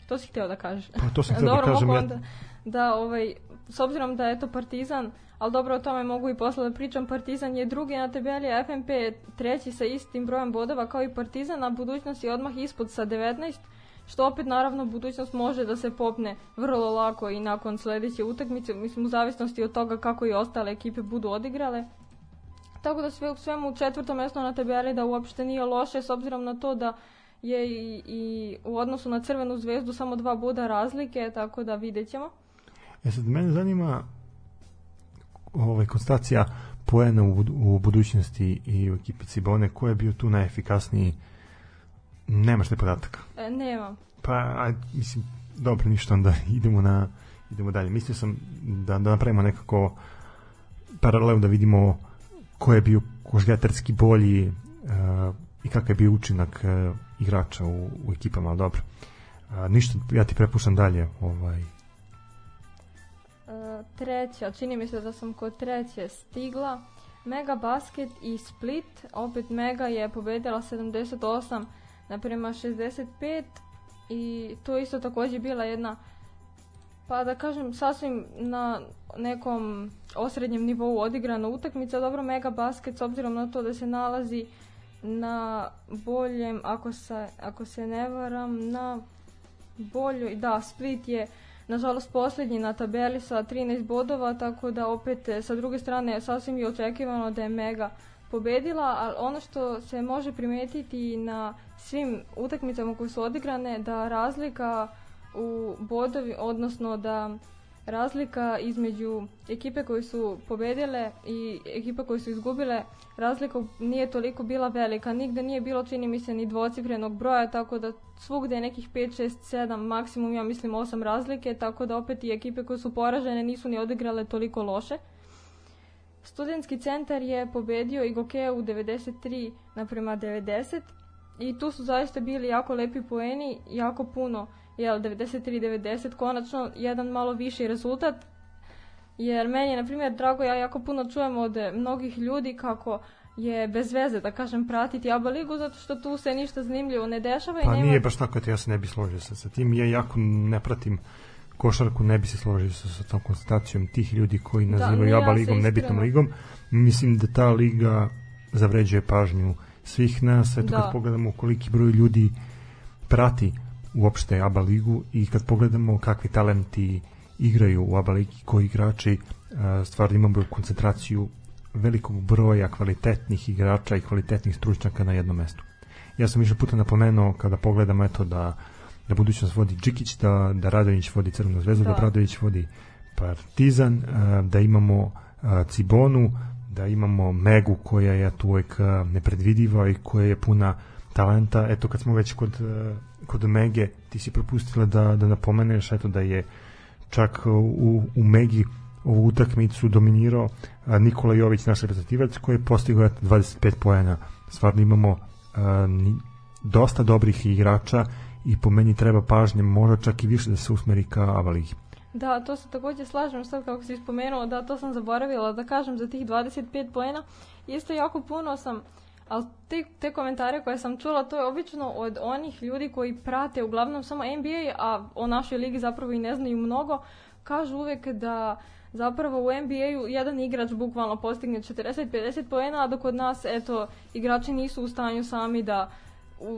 to si htio da kažeš. Pa to sam htio da kažem, mogu ja- onda, da, ovaj, s obzirom da je to Partizan, ali dobro o tome mogu i posle da pričam, Partizan je drugi na tabeli, a FNP je treći sa istim brojem bodova kao i Partizan, a budućnost je odmah ispod sa 19, što opet naravno budućnost može da se popne vrlo lako i nakon sledeće utakmice, mislim u zavisnosti od toga kako i ostale ekipe budu odigrale. Tako da sve u svemu četvrto mesto na tabeli da uopšte nije loše s obzirom na to da je i, i u odnosu na Crvenu zvezdu samo dva boda razlike, tako da vidjet ćemo. E sad, mene zanima ovaj, konstacija poena u, u budućnosti i u ekipi Cibone, ko je bio tu najefikasniji nemaš te podataka. E, nemam. pa aj, mislim dobro ništa onda (laughs) idemo na idemo dalje. Mislio sam da, da napravimo nekako paralelu da vidimo ko je bio košgatarski bolji uh, i kakav je bio učinak uh, igrača u, u ekipama, ali dobro. Uh, ništa, ja ti prepuštam dalje ovaj, treća, čini mi se da sam kod treće stigla. Mega Basket i Split, opet Mega je pobedila 78 naprema 65 i to isto takođe bila jedna pa da kažem sasvim na nekom osrednjem nivou odigrana utakmica. Dobro, Mega Basket s obzirom na to da se nalazi na boljem, ako se, ako se ne varam, na boljoj, da, Split je nažalost posljednji na tabeli sa 13 bodova, tako da opet e, sa druge strane sasvim je očekivano da je Mega pobedila, ali ono što se može primetiti na svim utakmicama koje su odigrane, da razlika u bodovi, odnosno da razlika između ekipe koje su pobedile i ekipe koje su izgubile, razlika nije toliko bila velika. Nigde nije bilo, čini mi se, ni dvocifrenog broja, tako da svugde je nekih 5, 6, 7, maksimum, ja mislim 8 razlike, tako da opet i ekipe koje su poražene nisu ni odigrale toliko loše. Studentski centar je pobedio i Gokeja u 93 naprema 90 i tu su zaista bili jako lepi poeni, jako puno, jel, 93-90, konačno jedan malo viši rezultat, jer meni je, na primjer, drago, ja jako puno čujem od mnogih ljudi kako je bez veze, da kažem, pratiti ABA ligu, zato što tu se ništa zanimljivo ne dešava i Pa nema... nije baš tako, ja se ne bi složio sa, sa tim. Ja jako ne pratim košarku, ne bi se složio sa, sa tom konstatacijom tih ljudi koji Da, nazivaju ja ABA se ligom, nebitnom ligom. Mislim da ta liga zavređuje pažnju svih nas. Eto, Da. kad pogledamo koliki broj ljudi prati uopšte ABA ligu i kad pogledamo kakvi talenti igraju u ABA ligi, koji igrači a, stvarno imamo koncentraciju velikog broja kvalitetnih igrača i kvalitetnih stručnjaka na jednom mestu. Ja sam više puta napomenuo kada pogledamo eto da da budućnost vodi Džikić, da, da Radović vodi Crvenu zvezdu, da, Da. Bradović vodi Partizan, a, da imamo a, Cibonu, da imamo Megu koja je tu uvek nepredvidiva i koja je puna talenta. Eto kad smo već kod, kod Mege, ti si propustila da, da napomeneš eto da je čak u, u Megi ovu utakmicu dominirao Nikola Jović, naš reprezentativac, koji je postigao eto, 25 poena. Stvarno imamo a, ni, dosta dobrih igrača i po meni treba pažnje, možda čak i više da se usmeri ka Ava ligi. Da, to se takođe slažem sad kako si spomenuo, da to sam zaboravila da kažem za tih 25 poena. Isto jako puno sam, ali te, te komentare koje sam čula, to je obično od onih ljudi koji prate uglavnom samo NBA, a o našoj ligi zapravo i ne znaju mnogo, kažu uvek da zapravo u NBA-u jedan igrač bukvalno postigne 40-50 poena, a dok kod nas, eto, igrači nisu u stanju sami da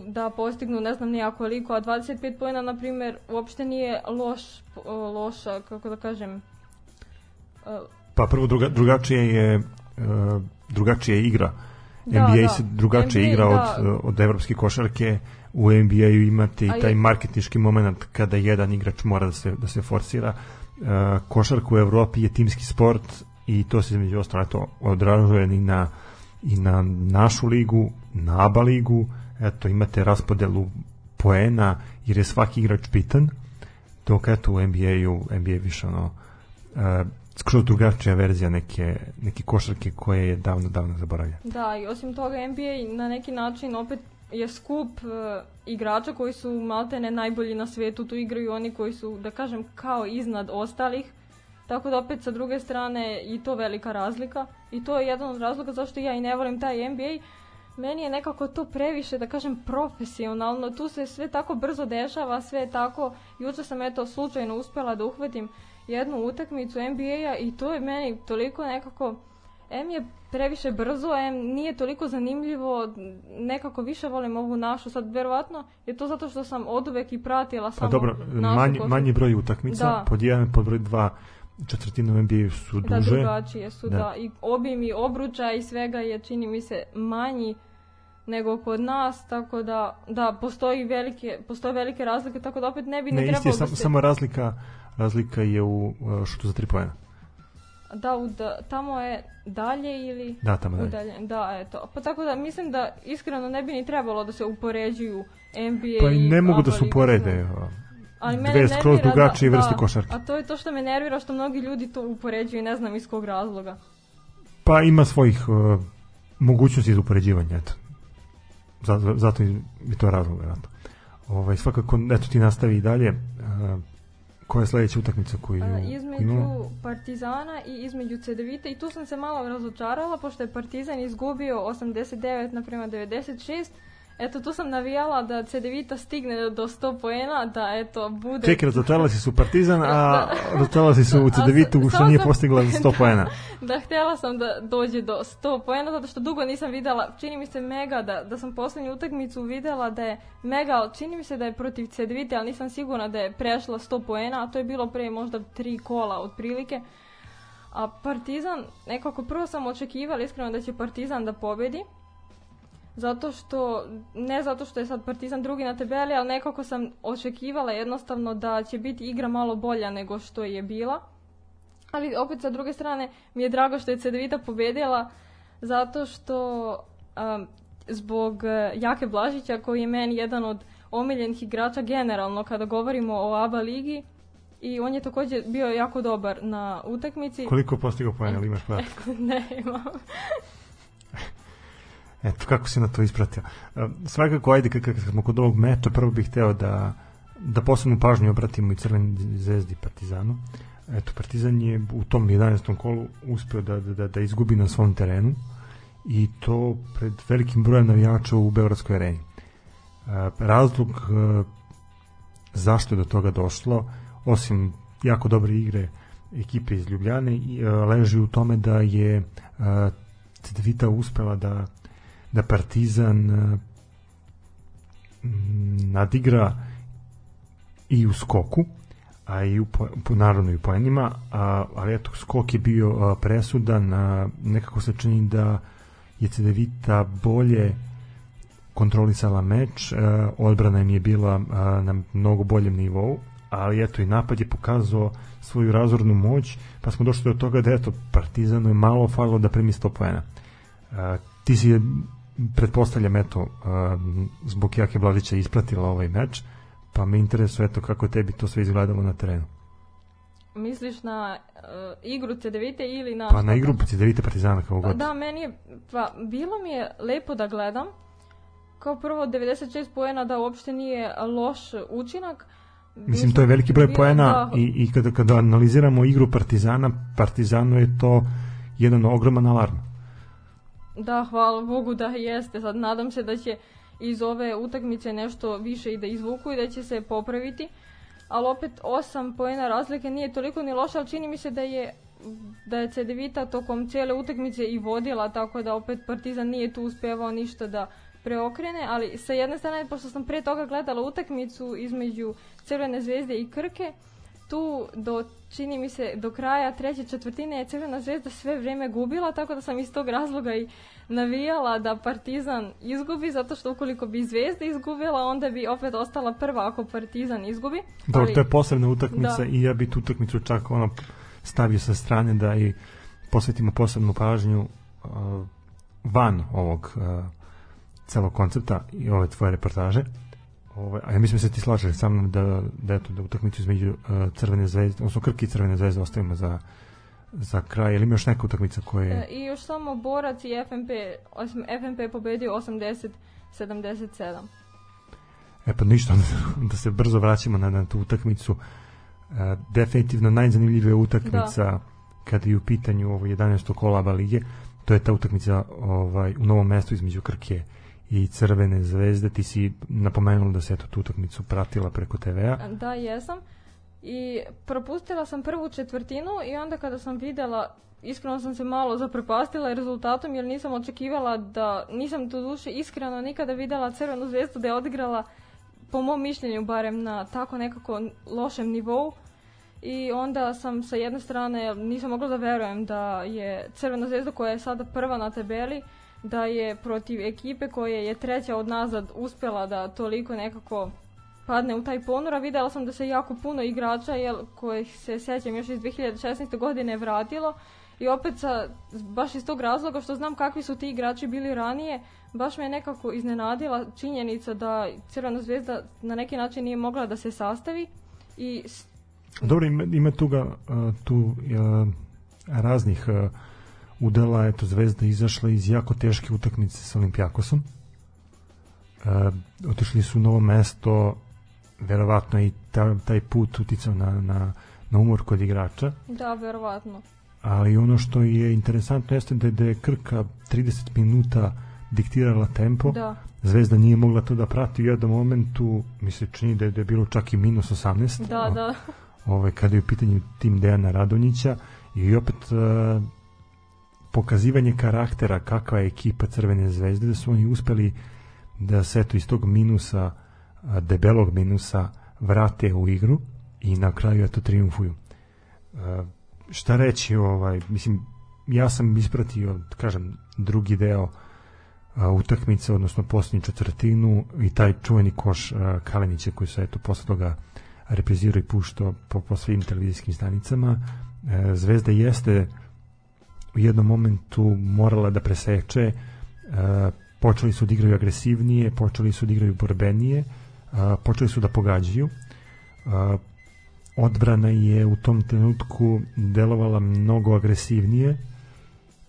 da postignu ne znam nijako koliko, a 25 pojena na primjer uopšte nije loš, loša, kako da kažem, e, Pa prvo druga, drugačije je uh, drugačija je igra. Da, NBA da. se drugačije NBA, igra da. od, od evropske košarke. U NBA-u imate i taj marketnički moment kada jedan igrač mora da se, da se forsira. Uh, košarka u Evropi je timski sport i to se između ostalo eto, odražuje i na, i na našu ligu, na ABA ligu. Eto, imate raspodelu poena jer je svaki igrač bitan dok eto u NBA-u NBA više ono uh, skroz drugačija verzija neke, neke košarke koje je davno, davno zaboravljena. da i osim toga NBA na neki način opet je skup e, igrača koji su maltene najbolji na svetu, tu igraju oni koji su, da kažem, kao iznad ostalih, tako da opet sa druge strane i to velika razlika. I to je jedan od razloga zašto ja i ne volim taj NBA, meni je nekako to previše, da kažem, profesionalno, tu se sve tako brzo dešava, sve je tako, juče sam eto slučajno uspela da uhvatim jednu utakmicu NBA-a i to je meni toliko nekako, M je previše brzo, M nije toliko zanimljivo, nekako više volim ovu našu, sad verovatno je to zato što sam oduvek i pratila Pa samo dobro, našu manji, košarku. manji broj utakmica, Da. pod jedan, pod broj dva, četvrtina u NBA su Da, duže. drugačije su, Da. da. I obim i obruča i svega je, čini mi se, manji nego kod nas, tako da, da, postoji velike, postoje velike razlike, tako da opet ne bi ne, isti trebalo je da sam, se... samo razlika razlika je u uh, šutu za tri poena. Da, u da, tamo je dalje ili... Da, tamo dalje. Da, eto. Pa tako da mislim da iskreno ne bi ni trebalo da se upoređuju NBA Pa i ne mogu da se uporede. Ali mene dve skroz da- drugačije da, vrste košarke. A to je to što me nervira što mnogi ljudi to upoređuju i ne znam iz kog razloga. Pa ima svojih uh, mogućnosti za upoređivanje, eto. Zato, zato je to razlog, vjerojatno. Ovaj, svakako, eto ti nastavi i dalje. Uh, koja je sledeća utakmica koju, A, koju između imamo? Partizana i između CDVita i tu sam se malo razočarala pošto je Partizan izgubio 89 naprema 96 Eto, tu sam navijala da CDVita stigne do 100 poena, da eto, bude... Čekaj, razočarala si su Partizan, a (laughs) Da. razočarala si su u sa- što nije postigla 100 (laughs) poena. da, htjela sam da dođe do 100 poena, zato što dugo nisam videla, čini mi se Mega, da, da sam poslednju utakmicu videla da je Mega, čini mi se da je protiv CDVita, ali nisam sigurna da je prešla 100 poena, a to je bilo pre možda tri kola otprilike. A Partizan, nekako prvo sam očekivala iskreno da će Partizan da pobedi, zato što, ne zato što je sad Partizan drugi na tabeli, ali nekako sam očekivala jednostavno da će biti igra malo bolja nego što je bila. Ali opet sa druge strane mi je drago što je Cedevita pobedila zato što um, zbog uh, Jake Blažića koji je meni jedan od omiljenih igrača generalno kada govorimo o ABA ligi i on je također bio jako dobar na utakmici. Koliko postigao poena, imaš podatak? (laughs) ne imam. Eto, kako si na to ispratio. E, Svakako, ajde, kad, kad smo kod ovog meča, prvo bih hteo da, da posebnu pažnju obratimo i Crveni zvezdi Partizanu. Eto, Partizan je u tom 11. kolu uspeo da, da, da, da izgubi na svom terenu i to pred velikim brojem navijača u Beogradskoj areni. E, razlog e, zašto je do toga došlo, osim jako dobre igre ekipe iz Ljubljane, leži u tome da je Cedevita uspela da da Partizan e, m, nadigra i u skoku, a i u, po, naravno i u poenima, a, ali eto, skok je bio a, presudan, a, nekako se čini da je Cedevita bolje kontrolisala meč, a, odbrana im je bila a, na mnogo boljem nivou, ali eto i napad je pokazao svoju razornu moć, pa smo došli do toga da eto Partizanu je malo falilo da primi 100 poena. A, ti si pretpostavljam eto a, zbog Jake Vladića ispratila ovaj meč, pa me interesuje eto kako tebi to sve izgledalo na terenu. Misliš na uh, igru Cedevite ili na... Pa na igru Cedevite Partizana kao Pa god. da, meni je, pa bilo mi je lepo da gledam. Kao prvo 96 poena da uopšte nije loš učinak. Mislim, to je veliki broj poena da, i, i kada, kada analiziramo igru Partizana, Partizanu je to jedan ogroman alarm. Da, hvala Bogu da jeste. Sad nadam se da će iz ove utakmice nešto više i da izvuku i da će se popraviti. Ali opet 8 poena razlike nije toliko ni loše, ali čini mi se da je da je Cedevita tokom cijele utakmice i vodila, tako da opet Partizan nije tu uspevao ništa da preokrene, ali sa jedne strane, pošto sam pre toga gledala utakmicu između Crvene zvezde i Krke, tu do, čini mi se, do kraja treće četvrtine je Crvena zvezda sve vrijeme gubila, tako da sam iz tog razloga i navijala da Partizan izgubi, zato što ukoliko bi Zvezda izgubila, onda bi opet ostala prva ako Partizan izgubi. Dobro, Ali- to je posebna utakmica Da. i ja bi tu utakmicu čak ono stavio sa strane da i posvetimo posebnu pažnju uh, van ovog uh, celog koncepta i ove tvoje reportaže. Ovaj, a ja mislim da se ti slažeš sa mnom da, da, eto, da utakmicu između uh, Crvene zvezde, odnosno Krke i Crvene zvezde ostavimo za, za kraj. Ili ima još neka utakmica koja je... E, I još samo Borac i FNP, osim FNP je pobedio 80-77. E pa ništa, da se brzo vraćamo na, na tu utakmicu. E, definitivno najzanimljivija utakmica da. kada je u pitanju ovo 11. kola ABA lige, to je ta utakmica ovaj, u novom mestu između Krke i Crvene zvezde. Ti si napomenula da se eto tu utakmicu pratila preko TV-a. Da, jesam. I propustila sam prvu četvrtinu i onda kada sam videla, iskreno sam se malo zaprepastila rezultatom jer nisam očekivala da, nisam do duše iskreno nikada videla Crvenu zvezdu da je odigrala po mom mišljenju barem na tako nekako lošem nivou i onda sam sa jedne strane nisam mogla da verujem da je Crvena zvezda koja je sada prva na tabeli da je protiv ekipe koja je treća od nazad uspjela da toliko nekako padne u taj ponor, a videla sam da se jako puno igrača jel, kojih se sećam još iz 2016. godine vratilo i opet sa, baš iz tog razloga što znam kakvi su ti igrači bili ranije, baš me je nekako iznenadila činjenica da Crvena zvezda na neki način nije mogla da se sastavi i Dobro, ima, ima tu, ga, uh, tu uh, raznih uh, udela, eto Zvezda izašla iz jako teške utakmice sa Olimpijakosom. Uh, otišli su u novo mesto, verovatno i ta, taj put uticao na, na, na umor kod igrača, da, verovatno. ali ono što je interesantno jeste da je, da je Krka 30 minuta diktirala tempo, Da, Zvezda nije mogla to da prati u jednom momentu, mi se čini da je, da je bilo čak i minus 18. da, da. ovaj, kada je u pitanju tim Dejana Radonjića i opet uh, pokazivanje karaktera kakva je ekipa Crvene zvezde, da su oni uspeli da se eto iz tog minusa, debelog minusa, vrate u igru i na kraju eto triumfuju. Šta reći, ovaj, mislim, ja sam ispratio, kažem, drugi deo utakmice, odnosno posljednju četvrtinu i taj čuveni koš Kalenića koji se eto posle toga reprizirao i puštao po, po svim televizijskim stanicama. E, Zvezda jeste u jednom momentu morala da preseče, e, počeli su da igraju agresivnije, počeli su da igraju borbenije, e, počeli su da pogađaju. E, odbrana je u tom trenutku delovala mnogo agresivnije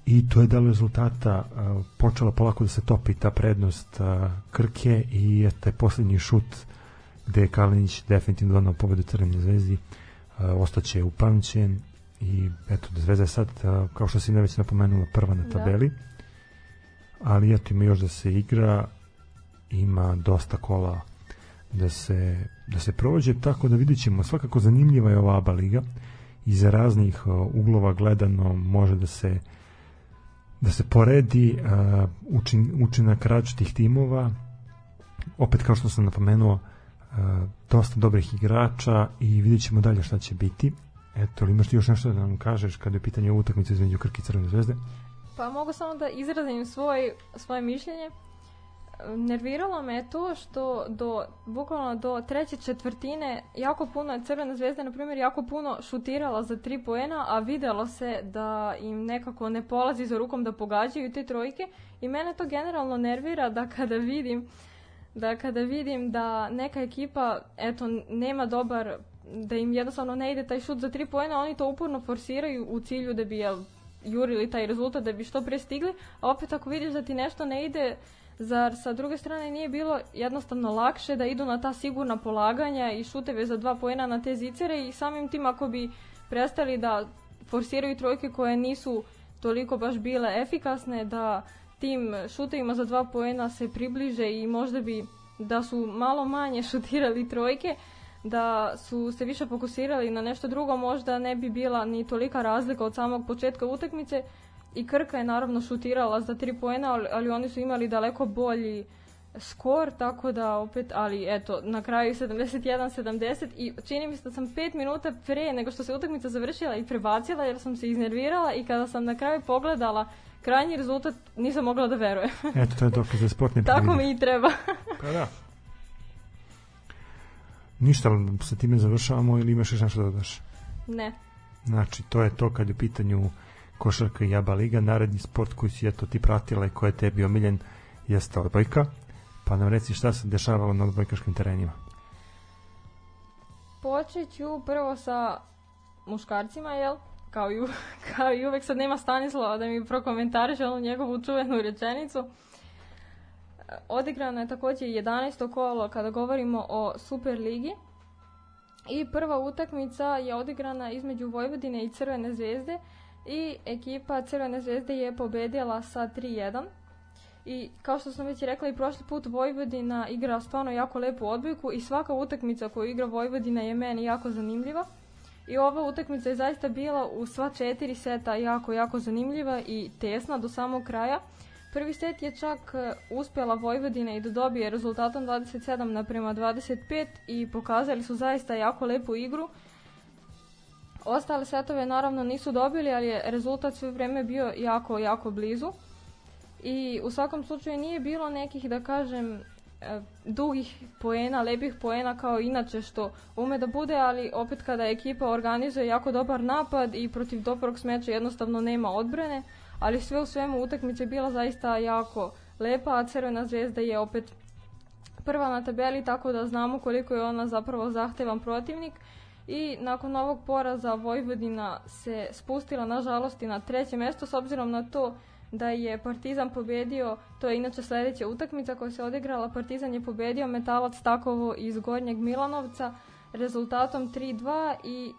i to je dalo rezultata počela polako da se topi ta prednost Krke i taj poslednji šut gde je Kalinić definitivno donao pobedu Crvenoj zvezdi ostaće upamćen i eto da Zvezda je sad kao što si ne već napomenula prva na Da. tabeli. Ali eto ima još da se igra, ima dosta kola da se, da se prođe, tako da vidjet ćemo, svakako zanimljiva je ova ABA liga, iz raznih uglova gledano može da se da se poredi uh, učin, učinak različitih timova. Opet kao što sam napomenuo uh, dosta dobrih igrača i vidjet ćemo dalje šta će biti eto, ali imaš ti još nešto da nam kažeš kada je pitanje utakmice između Krke i Crvene zvezde? Pa mogu samo da izrazim svoj, svoje mišljenje. Nerviralo me je to što do, bukvalno do treće četvrtine jako puno, Crvena zvezda na primjer jako puno šutirala za tri poena, a videlo se da im nekako ne polazi za rukom da pogađaju te trojke i mene to generalno nervira da kada vidim da kada vidim da neka ekipa eto nema dobar da im jednostavno ne ide taj šut za tri poena, oni to uporno forsiraju u cilju da bi jel, jurili taj rezultat da bi što pre stigli, a opet ako vidiš da ti nešto ne ide, zar sa druge strane nije bilo jednostavno lakše da idu na ta sigurna polaganja i šuteve za dva poena na te zicere i samim tim ako bi prestali da forsiraju trojke koje nisu toliko baš bile efikasne, da tim šutevima za dva poena se približe i možda bi da su malo manje (laughs) šutirali trojke, da su se više fokusirali na nešto drugo, možda ne bi bila ni tolika razlika od samog početka utakmice i Krka je naravno šutirala za tri poena, ali, ali oni su imali daleko bolji skor, tako da opet, ali eto, na kraju 71-70 i čini mi se da sam 5 minuta pre nego što se utakmica završila i prebacila jer sam se iznervirala i kada sam na kraju pogledala krajnji rezultat nisam mogla da verujem. Eto, to je dokaz da sport (laughs) ne Tako mi i treba. Pa da. Ništa, sa time završavamo ili imaš još nešto da dodaš? ne. Znači, to je to kad je u pitanju košarka i jaba liga. Naredni sport koji si eto ti pratila i koji je tebi omiljen jeste odbojka. Pa nam reci šta se dešavalo na odbojkaškim terenima. Počet ću prvo sa muškarcima, jel? Kao i, (laughs) kao i uvek sad nema Stanislava da mi prokomentariše onu njegovu čuvenu rečenicu. Odigrano je takođe 11. kolo kada govorimo o Super ligi. I prva utakmica je odigrana između Vojvodine i Crvene zvezde i ekipa Crvene zvezde je pobedila sa 3-1. I kao što sam već rekla i prošli put Vojvodina igra stvarno jako lepu odbojku i svaka utakmica koju igra Vojvodina je meni jako zanimljiva. I ova utakmica je zaista bila u sva četiri seta jako, jako zanimljiva i tesna do samog kraja. Prvi set je čak e, uspjela Vojvodina i da dobije rezultatom 27 naprema 25 i pokazali su zaista jako lepu igru. Ostale setove naravno nisu dobili, ali je rezultat sve vreme bio jako, jako blizu. I u svakom slučaju nije bilo nekih, da kažem, e, dugih poena, lepih poena kao inače što ume da bude, ali opet kada ekipa organizuje jako dobar napad i protiv dobrog smeča jednostavno nema odbrane, ali sve u svemu utakmica je bila zaista jako lepa, a Crvena zvezda je opet prva na tabeli, tako da znamo koliko je ona zapravo zahtevan protivnik. I nakon ovog poraza Vojvodina se spustila nažalost i na treće mesto s obzirom na to da je Partizan pobedio, to je inače sledeća utakmica koja se odigrala, Partizan je pobedio Metalac Takovo iz Gornjeg Milanovca rezultatom 3-2 i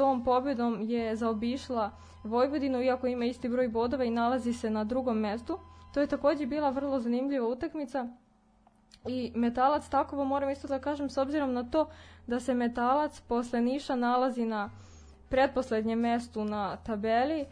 tom pobedom je zaobišla Vojvodinu iako ima isti broj bodova i nalazi se na drugom mestu. To je takođe bila vrlo zanimljiva utakmica i Metalac Takovo moram isto da kažem s obzirom na to da se Metalac posle Niša nalazi na pretposlednjem mestu na tabeli,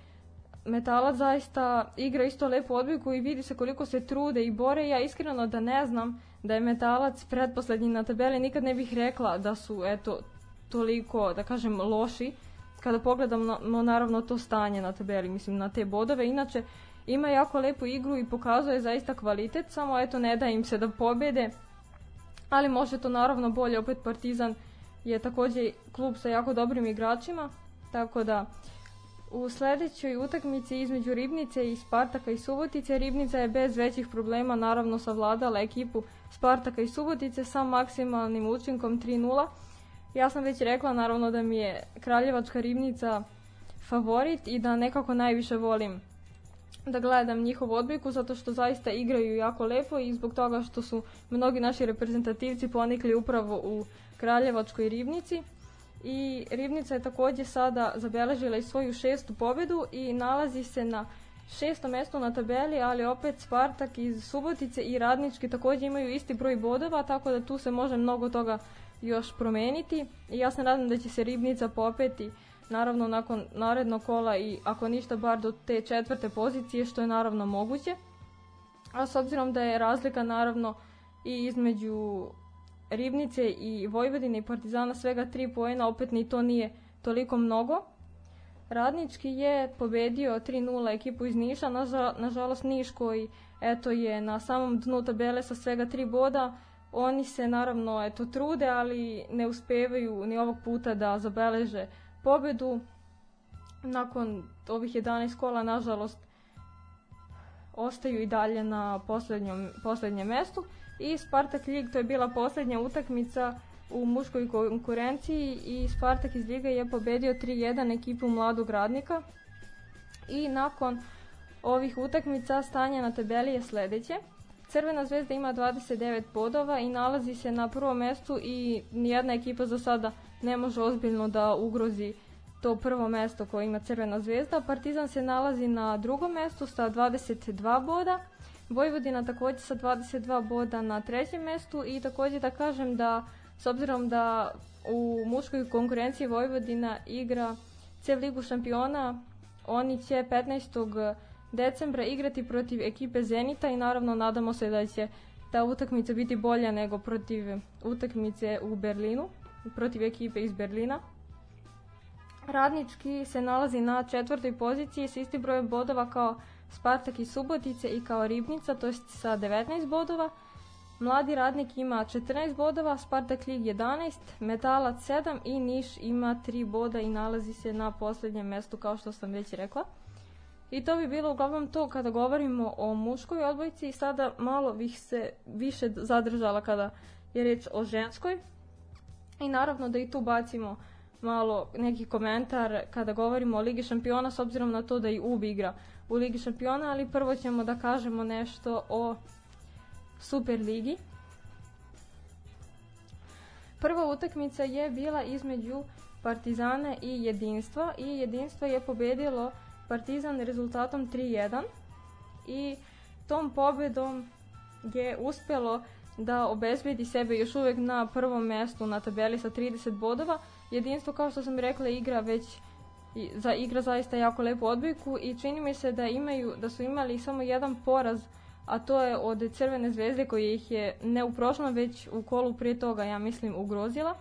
Metalac zaista igra isto lepu odbojku i vidi se koliko se trude i bore. Ja iskreno da ne znam da je Metalac pretposlednji na tabeli, nikad ne bih rekla da su eto toliko, da kažem, loši. Kada pogledam no, naravno to stanje na tabeli, mislim na te bodove. Inače, ima jako lepu igru i pokazuje zaista kvalitet, samo eto ne da im se da pobede. Ali može to naravno bolje, opet Partizan je takođe klub sa jako dobrim igračima, tako da u sledećoj utakmici između Ribnice i Spartaka i Subotice, Ribnica je bez većih problema naravno savladala ekipu Spartaka i Subotice sa maksimalnim učinkom 3-0. Ja sam već rekla naravno da mi je Kraljevačka Ribnica favorit i da nekako najviše volim da gledam njihovu odbojku zato što zaista igraju jako lepo i zbog toga što su mnogi naši reprezentativci ponikli upravo u Kraljevačkoj Ribnici. I Ribnica je takođe sada zabeležila i svoju šestu pobedu i nalazi se na šesto mesto na tabeli, ali opet Spartak iz Subotice i Radnički takođe imaju isti broj bodova, tako da tu se može mnogo toga još promeniti. I ja se nadam da će se Ribnica popeti naravno nakon narednog kola i ako ništa bar do te četvrte pozicije, što je naravno moguće. A s obzirom da je razlika naravno i između Ribnice i Vojvodine i Partizana svega 3 poena, opet ni to nije toliko mnogo. Radnički je pobedio 3-0 ekipu iz Niša, naža, nažalost Niš koji eto je na samom dnu tabele sa svega 3 boda, oni se naravno eto trude, ali ne uspevaju ni ovog puta da zabeleže pobedu. Nakon ovih 11 kola, nažalost, ostaju i dalje na poslednjom, poslednjem mestu i Spartak Lig, to je bila poslednja utakmica u muškoj konkurenciji i Spartak iz Liga je pobedio 3-1 ekipu mladog radnika i nakon ovih utakmica stanje na tabeli je sledeće. Crvena zvezda ima 29 bodova i nalazi se na prvom mestu i nijedna ekipa za sada ne može ozbiljno da ugrozi to prvo mesto koje ima Crvena zvezda. Partizan se nalazi na drugom mestu sa 22 boda, Vojvodina takođe sa 22 boda na trećem mestu i takođe da kažem da s obzirom da u muškoj konkurenciji Vojvodina igra C ligu šampiona, oni će 15. decembra igrati protiv ekipe Zenita i naravno nadamo se da će ta utakmica biti bolja nego protiv utakmice u Berlinu, protiv ekipe iz Berlina. Radnički se nalazi na četvrtoj poziciji s istim brojem bodova kao Spartak i Subotice i kao Ribnica, to je sa 19 bodova. Mladi radnik ima 14 bodova, Spartak Lig 11, Metalac 7 i Niš ima 3 boda i nalazi se na poslednjem mestu kao što sam već rekla. I to bi bilo uglavnom to kada govorimo o muškoj odbojci i sada malo bih se više zadržala kada je reč o ženskoj. I naravno da i tu bacimo malo neki komentar kada govorimo o Ligi šampiona s obzirom na to da i UB igra u Ligi šampiona, ali prvo ćemo da kažemo nešto o Super ligi. Prva utakmica je bila između Partizana i Jedinstva i Jedinstvo je pobedilo Partizan rezultatom 3-1 i tom pobedom je uspelo da obezbedi sebe još uvek na prvom mestu na tabeli sa 30 bodova. Jedinstvo, kao što sam rekla, igra već za igra zaista jako lepu odbojku i čini mi se da imaju da su imali samo jedan poraz a to je od Crvene zvezde koji ih je ne u prošlom već u kolu prije toga ja mislim ugrozila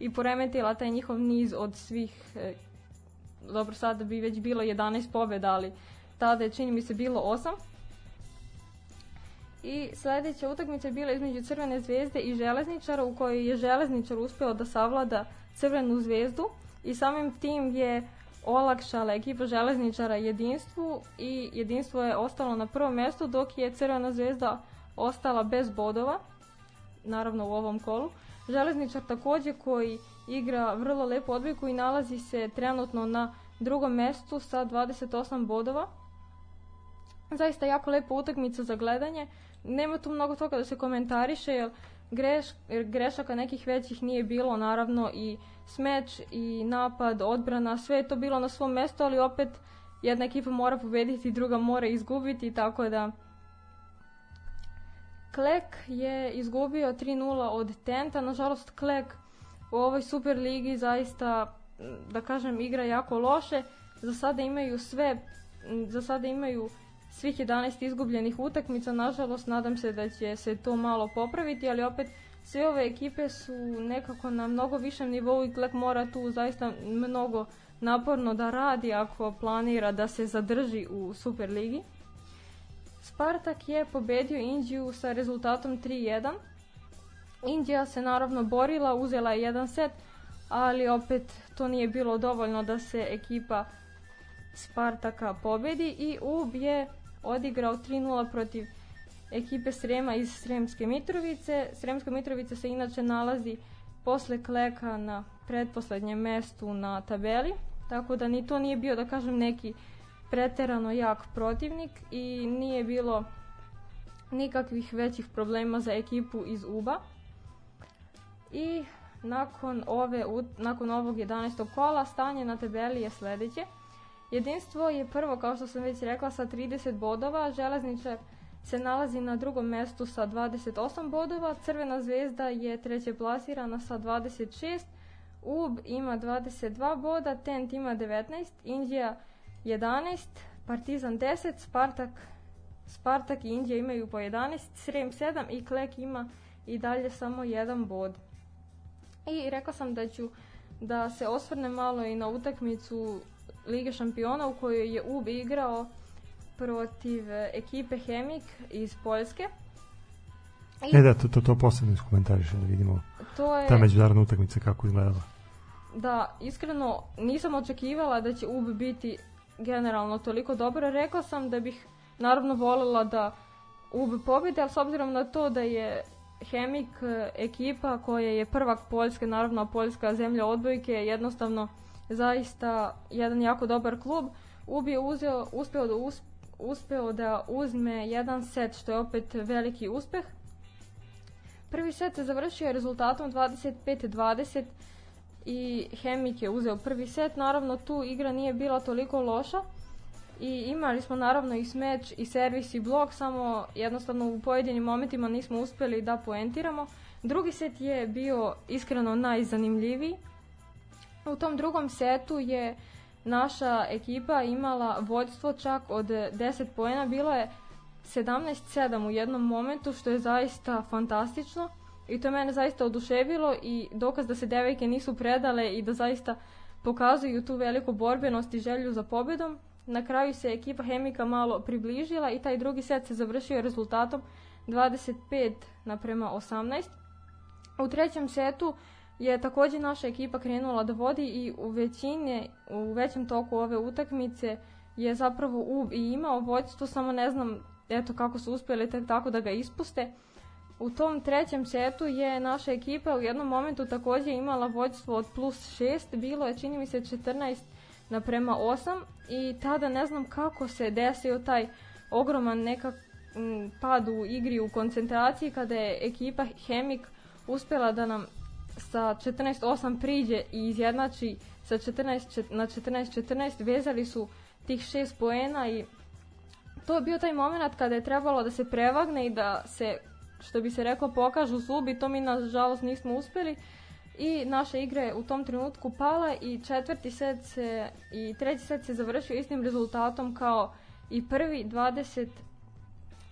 i poremetila taj njihov niz od svih e, dobro sada bi već bilo 11 pobjeda ali tada je čini mi se bilo 8 i sledeća utakmica je bila između Crvene zvezde i Železničara u kojoj je Železničar uspeo da savlada Crvenu zvezdu i samim tim je olakšala ekipa železničara jedinstvu i jedinstvo je ostalo na prvom mestu dok je Crvena zvezda ostala bez bodova, naravno u ovom kolu. Železničar takođe koji igra vrlo lepu odbojku i nalazi se trenutno na drugom mestu sa 28 bodova. Zaista jako lepa utakmica za gledanje. Nema tu mnogo toga da se komentariše, jer greš, grešaka nekih većih nije bilo, naravno i smeč i napad, odbrana, sve je to bilo na svom mestu, ali opet jedna ekipa mora pobediti, druga mora izgubiti, tako da Klek je izgubio 3-0 od Tenta, nažalost Klek u ovoj Super ligi zaista, da kažem, igra jako loše, za sada imaju sve, za sada imaju svih 11 izgubljenih utakmica, nažalost nadam se da će se to malo popraviti, ali opet sve ove ekipe su nekako na mnogo višem nivou i Klek mora tu zaista mnogo naporno da radi ako planira da se zadrži u Superligi. Spartak je pobedio Indiju sa rezultatom 3-1. Indija se naravno borila, uzela je jedan set, ali opet to nije bilo dovoljno da se ekipa Spartaka pobedi i UB je odigrao 3-0 protiv ekipe Srema iz Sremske Mitrovice. Sremska Mitrovica se inače nalazi posle Kleka na predposlednjem mestu na tabeli, tako da ni to nije bio, da kažem, neki preterano jak protivnik i nije bilo nikakvih većih problema za ekipu iz UBA. I nakon, ove, nakon ovog 11. kola stanje na tabeli je sledeće. Jedinstvo je prvo, kao što sam već rekla, sa 30 bodova. Železničar se nalazi na drugom mestu sa 28 bodova. Crvena zvezda je treće plasirana sa 26. UB ima 22 boda, Tent ima 19, Indija 11, Partizan 10, Spartak, Spartak i Indija imaju po 11, Srem 7 i Klek ima i dalje samo jedan bod. I rekla sam da ću da se osvrne malo i na utakmicu Lige šampiona u kojoj je UB igrao protiv e, ekipe Hemik iz Poljske. I E da, to, to, to posebno iskomentariše da vidimo to je... ta međunarodna utakmica kako izgledala. Da, iskreno nisam očekivala da će UB biti generalno toliko dobro. Rekla sam da bih naravno voljela da UB pobedi, ali s obzirom na to da je Hemik e, ekipa koja je prvak Poljske, naravno Poljska zemlja odbojke, jednostavno zaista jedan jako dobar klub. UB je uzeo, uspeo, da us, uspeo da uzme jedan set, što je opet veliki uspeh. Prvi set se završio rezultatom 25-20 i Hemik je uzeo prvi set. Naravno tu igra nije bila toliko loša i imali smo naravno i smeč i servis i blok, samo jednostavno u pojedinim momentima nismo uspeli da poentiramo. Drugi set je bio iskreno najzanimljiviji. U tom drugom setu je naša ekipa imala vođstvo čak od 10 poena, bilo je 17-7 u jednom momentu, što je zaista fantastično i to je mene zaista oduševilo i dokaz da se devojke nisu predale i da zaista pokazuju tu veliku borbenost i želju za pobedom. Na kraju se ekipa Hemika malo približila i taj drugi set se završio rezultatom 25 naprema 18. U trećem setu je takođe naša ekipa krenula da vodi i u većine, u većem toku ove utakmice je zapravo UB i imao vođstvo, samo ne znam eto kako su uspjeli tako da ga ispuste. U tom trećem setu je naša ekipa u jednom momentu takođe imala vođstvo od plus 6, bilo je čini mi se 14 naprema 8 i tada ne znam kako se desio taj ogroman nekak pad u igri u koncentraciji kada je ekipa Hemik uspela da nam sa 14-8 priđe i izjednači sa 14 na 14-14 vezali su tih 6 poena i to je bio taj moment kada je trebalo da se prevagne i da se što bi se reklo pokažu zubi, to mi nažalost nismo uspeli i naša igra je u tom trenutku pala i četvrti set se i treći set se završio istim rezultatom kao i prvi 20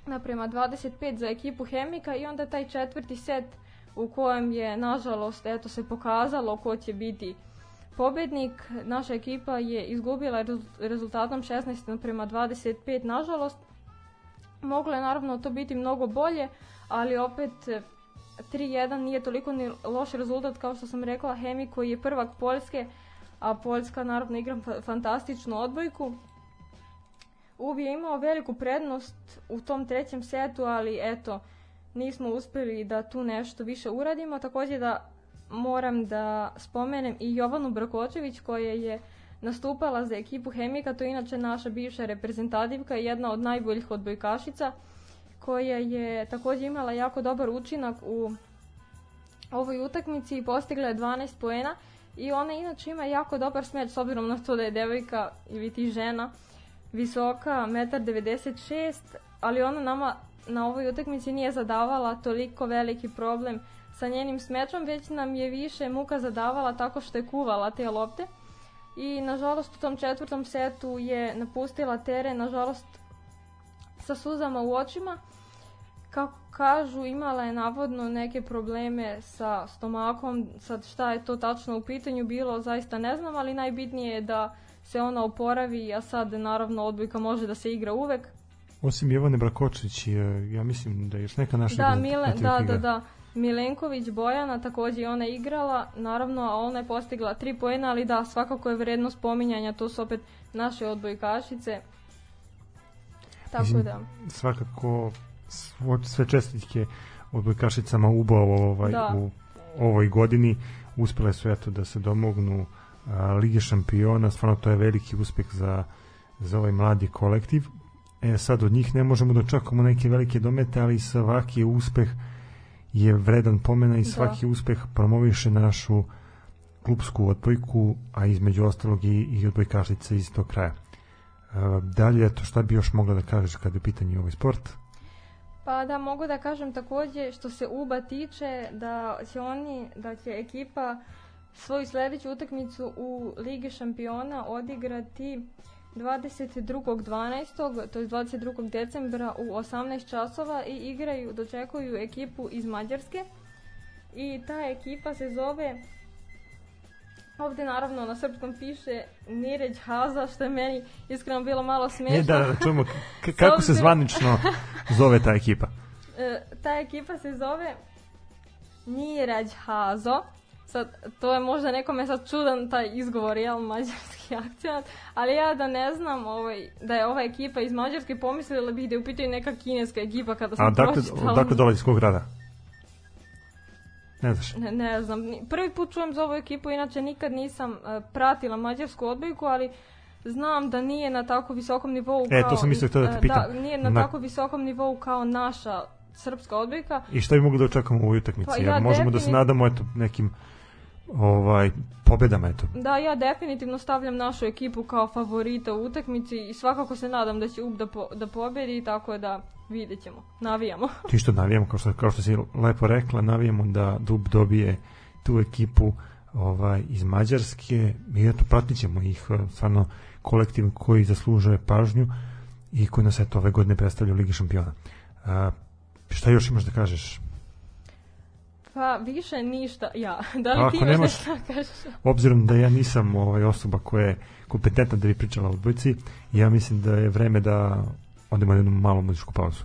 naprema 25 za ekipu Hemika i onda taj četvrti set u kojem je nažalost eto se pokazalo ko će biti pobednik. Naša ekipa je izgubila rezultatom 16 naprema 25 nažalost. Moglo je naravno to biti mnogo bolje, ali opet 3-1 nije toliko ni loš rezultat kao što sam rekla Hemi koji je prvak Poljske, a Poljska naravno igra fantastičnu odbojku. UB je imao veliku prednost u tom trećem setu, ali eto, nismo uspeli da tu nešto više uradimo. Takođe da moram da spomenem i Jovanu Brakočević koja je nastupala za ekipu Hemika, to je inače naša bivša reprezentativka i jedna od najboljih odbojkašica koja je takođe imala jako dobar učinak u ovoj utakmici i postigla je 12 poena i ona inače ima jako dobar smeč s obzirom na to da je devojka ili ti žena visoka, 1,96 m, ali ona nama na ovoj utakmici nije zadavala toliko veliki problem sa njenim smečom, već nam je više muka zadavala tako što je kuvala te lopte. I nažalost u tom četvrtom setu je napustila teren, nažalost sa suzama u očima. Kako kažu, imala je navodno neke probleme sa stomakom, sad šta je to tačno u pitanju bilo, zaista ne znam, ali najbitnije je da se ona oporavi, a sad naravno odbojka može da se igra uvek. Osim Jovane Brakočić, ja mislim da je još neka naša Da, Mile, da, da, da. Milenković Bojana takođe ona igrala, naravno, a ona je postigla 3 poena, ali da, svakako je vredno spominjanja, to su opet naše odbojkašice. Tako Mislim, da. Svakako sve čestitke odbojkašicama UBA ovaj, Da. u ovoj godini uspele su eto da se domognu a, Lige šampiona, stvarno to je veliki uspeh za, za ovaj mladi kolektiv. E sad od njih ne možemo da očekujemo neke velike domete, ali svaki uspeh je vredan pomena i svaki uspeh promoviše našu klubsku odbojku, a između ostalog i, i odbojkašice iz tog kraja. Dalje, eto, šta bi još mogla da kažeš kada je u pitanju ovaj sport? Pa da mogu da kažem takođe što se UBA tiče da će oni, da će ekipa svoju sledeću utakmicu u Ligi šampiona odigrati 22.12. to je 22. decembra u 18 časova i igraju, dočekuju ekipu iz Mađarske i ta ekipa se zove Ovde naravno na srpskom piše Niređ Haza, što je meni iskreno bilo malo smešno. E, da, da, čujemo (laughs) kako se zvanično zove ta ekipa. (laughs) E, ta ekipa se zove Niređ Hazo. Sad, to je možda nekome sad čudan taj izgovor, jel, mađarski (laughs) akcent, ali ja da ne znam ovaj, da je ova ekipa iz Mađarske pomislila bih da je u pitanju neka kineska ekipa kada sam A dakle, pročitala. dakle dolazi iz kog grada? Ne znaš. Ne, ne znam, prvi put čujem za ovu ekipu, inače nikad nisam e, pratila mađarsku odbojku, ali znam da nije na tako visokom nivou E, kao... to sam mislio da te e, pitam. Da, nije na, Na- tako visokom nivou kao naša srpska odbojka. I šta bi mogli da očekamo u ovoj utakmici? Pa Jer ja možemo da se nadamo eto, nekim ovaj, pobedama, eto. Da, ja definitivno stavljam našu ekipu kao favorita u utakmici i svakako se nadam da će UB da, po, da pobedi, tako da vidjet ćemo, navijamo. (laughs) Ti što navijamo, kao što, kao što si lepo rekla, navijamo da Dub dobije tu ekipu ovaj, iz Mađarske i eto, pratit ćemo ih eh, stvarno kolektiv koji zaslužuje pažnju i koji nas eto ove godine predstavlja u Ligi šampiona. A, šta još imaš da kažeš? Pa više ništa, ja. (laughs) Da li Ako ti nemaš- nešto da kažeš? Obzirom da ja nisam ovaj osoba koja je kompetentna da bi pričala o odbojci, ja mislim da je vreme da odemo na jednu malu muzičku pauzu.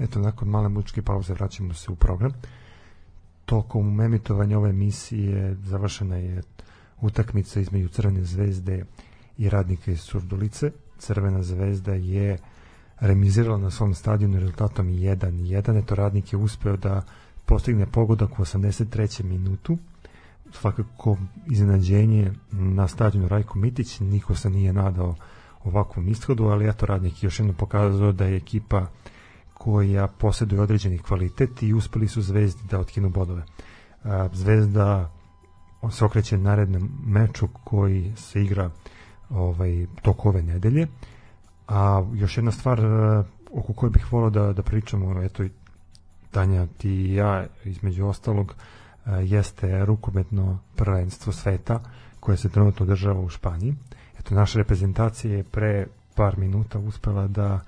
Eto, nakon male muzičke pauze vraćamo se u program. Tokom emitovanja ove emisije završena je utakmica između Crvene zvezde i radnika iz Surdulice. Crvena zvezda je remizirala na svom stadionu rezultatom 1-1. Eto, radnik je uspeo da postigne pogodak u 83. minutu. Svakako iznenađenje na stadionu Rajko Mitić, niko se nije nadao ovakvom ishodu, ali eto radnik još jednom pokazao da je ekipa koja posjeduje određeni kvalitet i uspeli su Zvezdi da otkinu bodove. Zvezda se okreće narednom meču koji se igra ovaj tok ove nedelje. A još jedna stvar oko koje bih volao da, da pričamo, eto Tanja, ti i ja, između ostalog, jeste rukometno prvenstvo sveta koje se trenutno održava u Španiji. Eto, naša reprezentacija je pre par minuta uspela da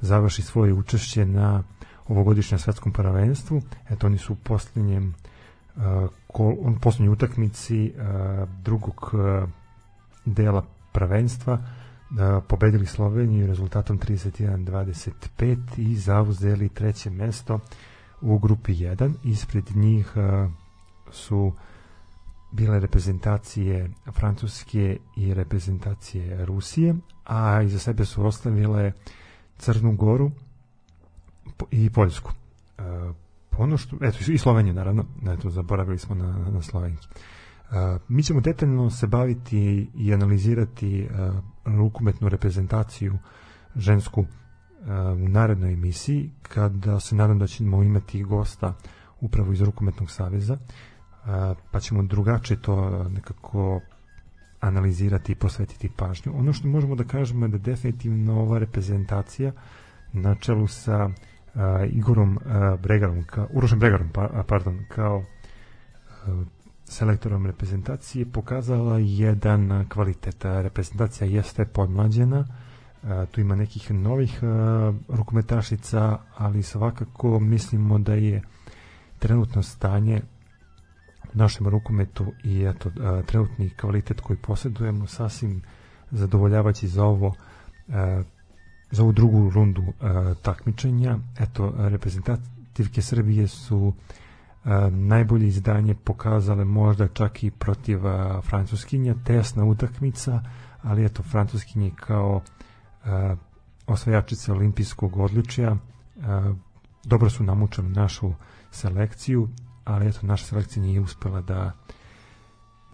završi svoje učešće na ovogodišnjem svetskom prvenstvu. Eto, oni su u posljednjem uh, kol, on posljednjoj utakmici uh, drugog uh, dela prvenstva uh, pobedili Sloveniju rezultatom 31-25 i zauzeli treće mesto u grupi 1. Ispred njih uh, su bile reprezentacije Francuske i reprezentacije Rusije, a iza sebe su ostavile Crnu Goru i Poljsku. Uh, ono što, eto, i Sloveniju naravno, eto, zaboravili smo na, na Sloveniju. Uh, mi ćemo detaljno se baviti i analizirati uh, rukometnu reprezentaciju žensku uh, u narednoj emisiji, kada se nadam da ćemo imati gosta upravo iz Rukometnog saveza, uh, pa ćemo drugačije to nekako analizirati i posvetiti pažnju. Ono što možemo da kažemo je da definitivno ova reprezentacija na čelu sa uh, Igorom uh, Bregarom, ka, Urošem Bregarom, pa, pardon, kao uh, selektorom reprezentacije pokazala jedan kvalitet. Reprezentacija jeste podmlađena, uh, tu ima nekih novih uh, rukometašica, ali svakako mislimo da je trenutno stanje našem rukometu i eto trenutni kvalitet koji posjedujemo sasvim zadovoljavajući za ovo za ovu drugu rundu takmičenja. Eto reprezentativke Srbije su najbolje izdanje pokazale možda čak i protiv Francuskinja tesna utakmica ali eto Francuskinje kao osvajačice olimpijskog odličja dobro su namučali našu selekciju ali eto naša selekcija nije uspela da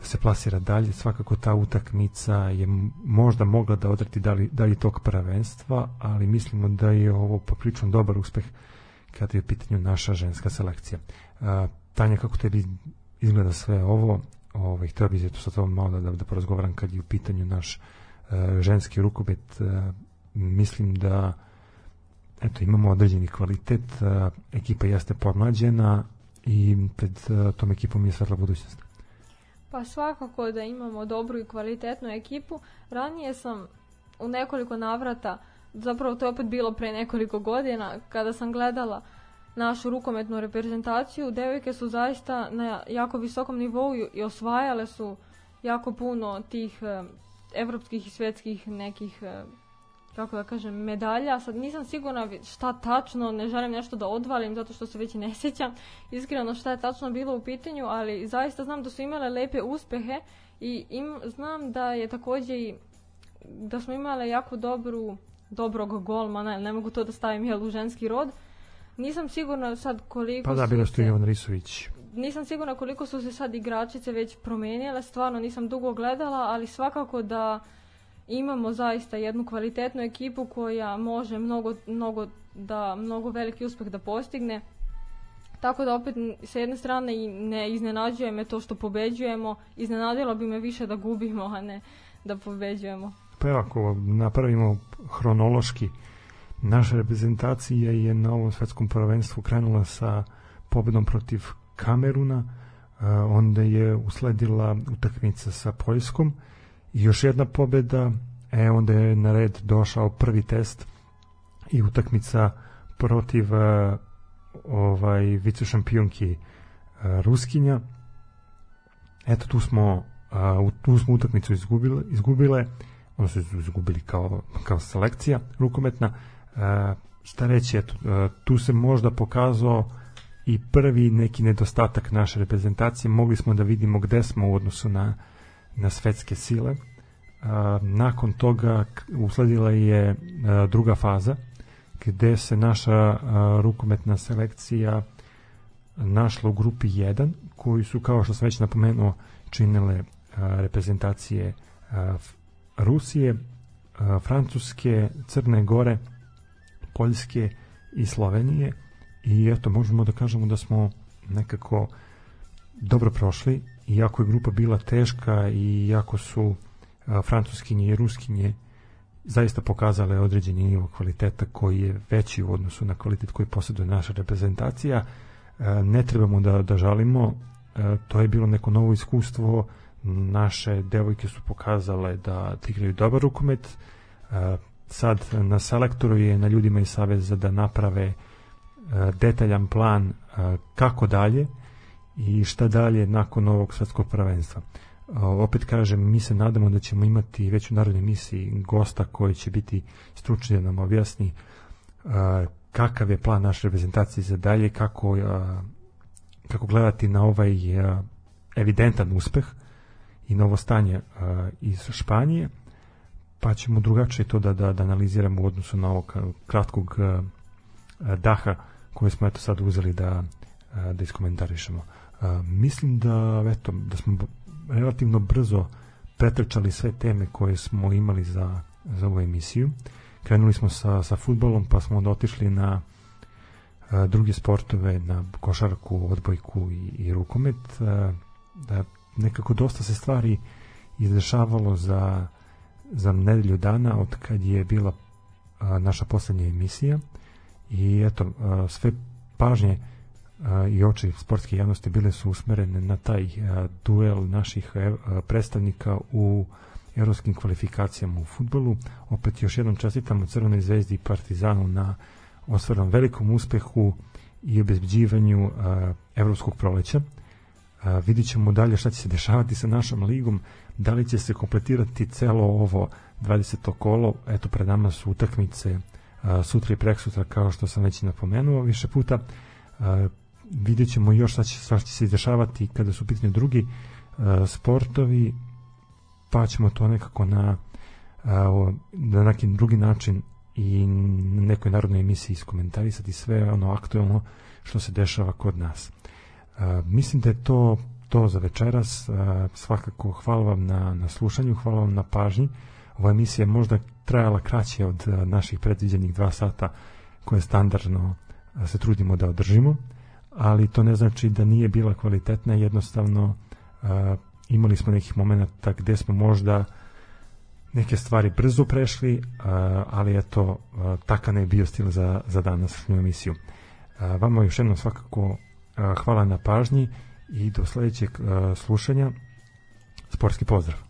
se plasira dalje, svakako ta utakmica je možda mogla da odreti dalje, dalje tog prvenstva, ali mislimo da je ovo poprično dobar uspeh kada je u pitanju naša ženska selekcija. A, Tanja, kako tebi izgleda sve ovo? Ovaj, htio bih sa tobom malo da, da porazgovaram kad je u pitanju naš a, ženski rukobet. A, mislim da eto, imamo određeni kvalitet, a, ekipa jeste podmlađena, i pred uh, tom ekipom je svetla budućnost. Pa svakako da imamo dobru i kvalitetnu ekipu. Ranije sam u nekoliko navrata, zapravo to je opet bilo pre nekoliko godina, kada sam gledala našu rukometnu reprezentaciju, devojke su zaista na jako visokom nivou i osvajale su jako puno tih uh, evropskih i svetskih nekih uh, kako da kažem, medalja. Sad nisam sigurna šta tačno, ne želim nešto da odvalim zato što se već ne sjećam iskreno šta je tačno bilo u pitanju, ali zaista znam da su imale lepe uspehe i im, znam da je takođe i da smo imale jako dobru dobrog golmana, ne mogu to da stavim jel u ženski rod. Nisam sigurna sad koliko Pa da, bilo što Ivan Risović. Nisam sigurna koliko su se sad igračice već promenile, stvarno nisam dugo gledala, ali svakako da imamo zaista jednu kvalitetnu ekipu koja može mnogo, mnogo da mnogo veliki uspeh da postigne. Tako da opet sa jedne strane i ne iznenađuje me to što pobeđujemo, iznenadilo bi me više da gubimo, a ne da pobeđujemo. Pa evo, ako napravimo hronološki, naša reprezentacija je na ovom svetskom prvenstvu krenula sa pobedom protiv Kameruna, onda je usledila utakmica sa Poljskom, I još jedna pobeda, e onda je na red došao prvi test i utakmica protiv uh, ovaj vice šampionki uh, Ruskinja. Eto tu smo uh, tu smo utakmicu izgubile, izgubile odnosno su izgubili kao, kao selekcija rukometna. Šta reći, eto, e, tu se možda pokazao i prvi neki nedostatak naše reprezentacije, mogli smo da vidimo gde smo u odnosu na, na svetske sile. Nakon toga usledila je druga faza, gde se naša rukometna selekcija našla u grupi 1, koji su, kao što sam već napomenuo, činile reprezentacije Rusije, Francuske, Crne Gore, Poljske i Slovenije i eto možemo da kažemo da smo nekako dobro prošli iako je grupa bila teška i iako su francuskinje i ruskinje zaista pokazale određeni nivo kvaliteta koji je veći u odnosu na kvalitet koji posjeduje naša reprezentacija. Ne trebamo da, da žalimo to je bilo neko novo iskustvo. Naše devojke su pokazale da igraju dobar rukomet. Sad na selektoru je na ljudima iz Saveza da naprave detaljan plan kako dalje i šta dalje nakon ovog svetskog prvenstva. Opet kažem, mi se nadamo da ćemo imati već u narodnoj misiji gosta koji će biti stručni da nam objasni kakav je plan naše reprezentacije za dalje, kako, kako gledati na ovaj evidentan uspeh i novo stanje iz Španije pa ćemo drugačije to da, da, da analiziramo u odnosu na ovog kratkog daha koje smo eto sad uzeli da, da iskomentarišemo. Uh, mislim da, eto, da smo relativno brzo pretrčali sve teme koje smo imali za, za ovu emisiju. Krenuli smo sa, sa futbolom, pa smo onda otišli na a, druge sportove, na košarku, odbojku i, i rukomet. A, da nekako dosta se stvari izdešavalo za za nedelju dana od kad je bila a, naša poslednja emisija i eto a, sve pažnje a, i oči sportske javnosti bile su usmerene na taj duel naših predstavnika u evropskim kvalifikacijama u futbolu. Opet još jednom čestitamo Crvenoj zvezdi i Partizanu na osvrnom velikom uspehu i obezbeđivanju evropskog proleća. Vidit ćemo dalje šta će se dešavati sa našom ligom da li će se kompletirati celo ovo 20. kolo, eto pred nama su utakmice sutra i preksutra kao što sam već napomenuo više puta vidjet ćemo još šta će, šta će se dešavati kada su pitanje drugi a, sportovi pa ćemo to nekako na a, na neki drugi način i na nekoj narodnoj emisiji iskomentarisati sve ono aktuelno što se dešava kod nas. A, mislim da je to to za večeras. Svakako hvala vam na, na slušanju, hvala vam na pažnji. Ova emisija je možda trajala kraće od naših predviđenih dva sata koje standardno se trudimo da održimo, ali to ne znači da nije bila kvalitetna, jednostavno imali smo nekih momenta gde smo možda neke stvari brzo prešli, ali eto, taka ne je bio stil za, za danas emisiju. Vama još jednom svakako hvala na pažnji i do sledećeg uh, slušanja sportski pozdrav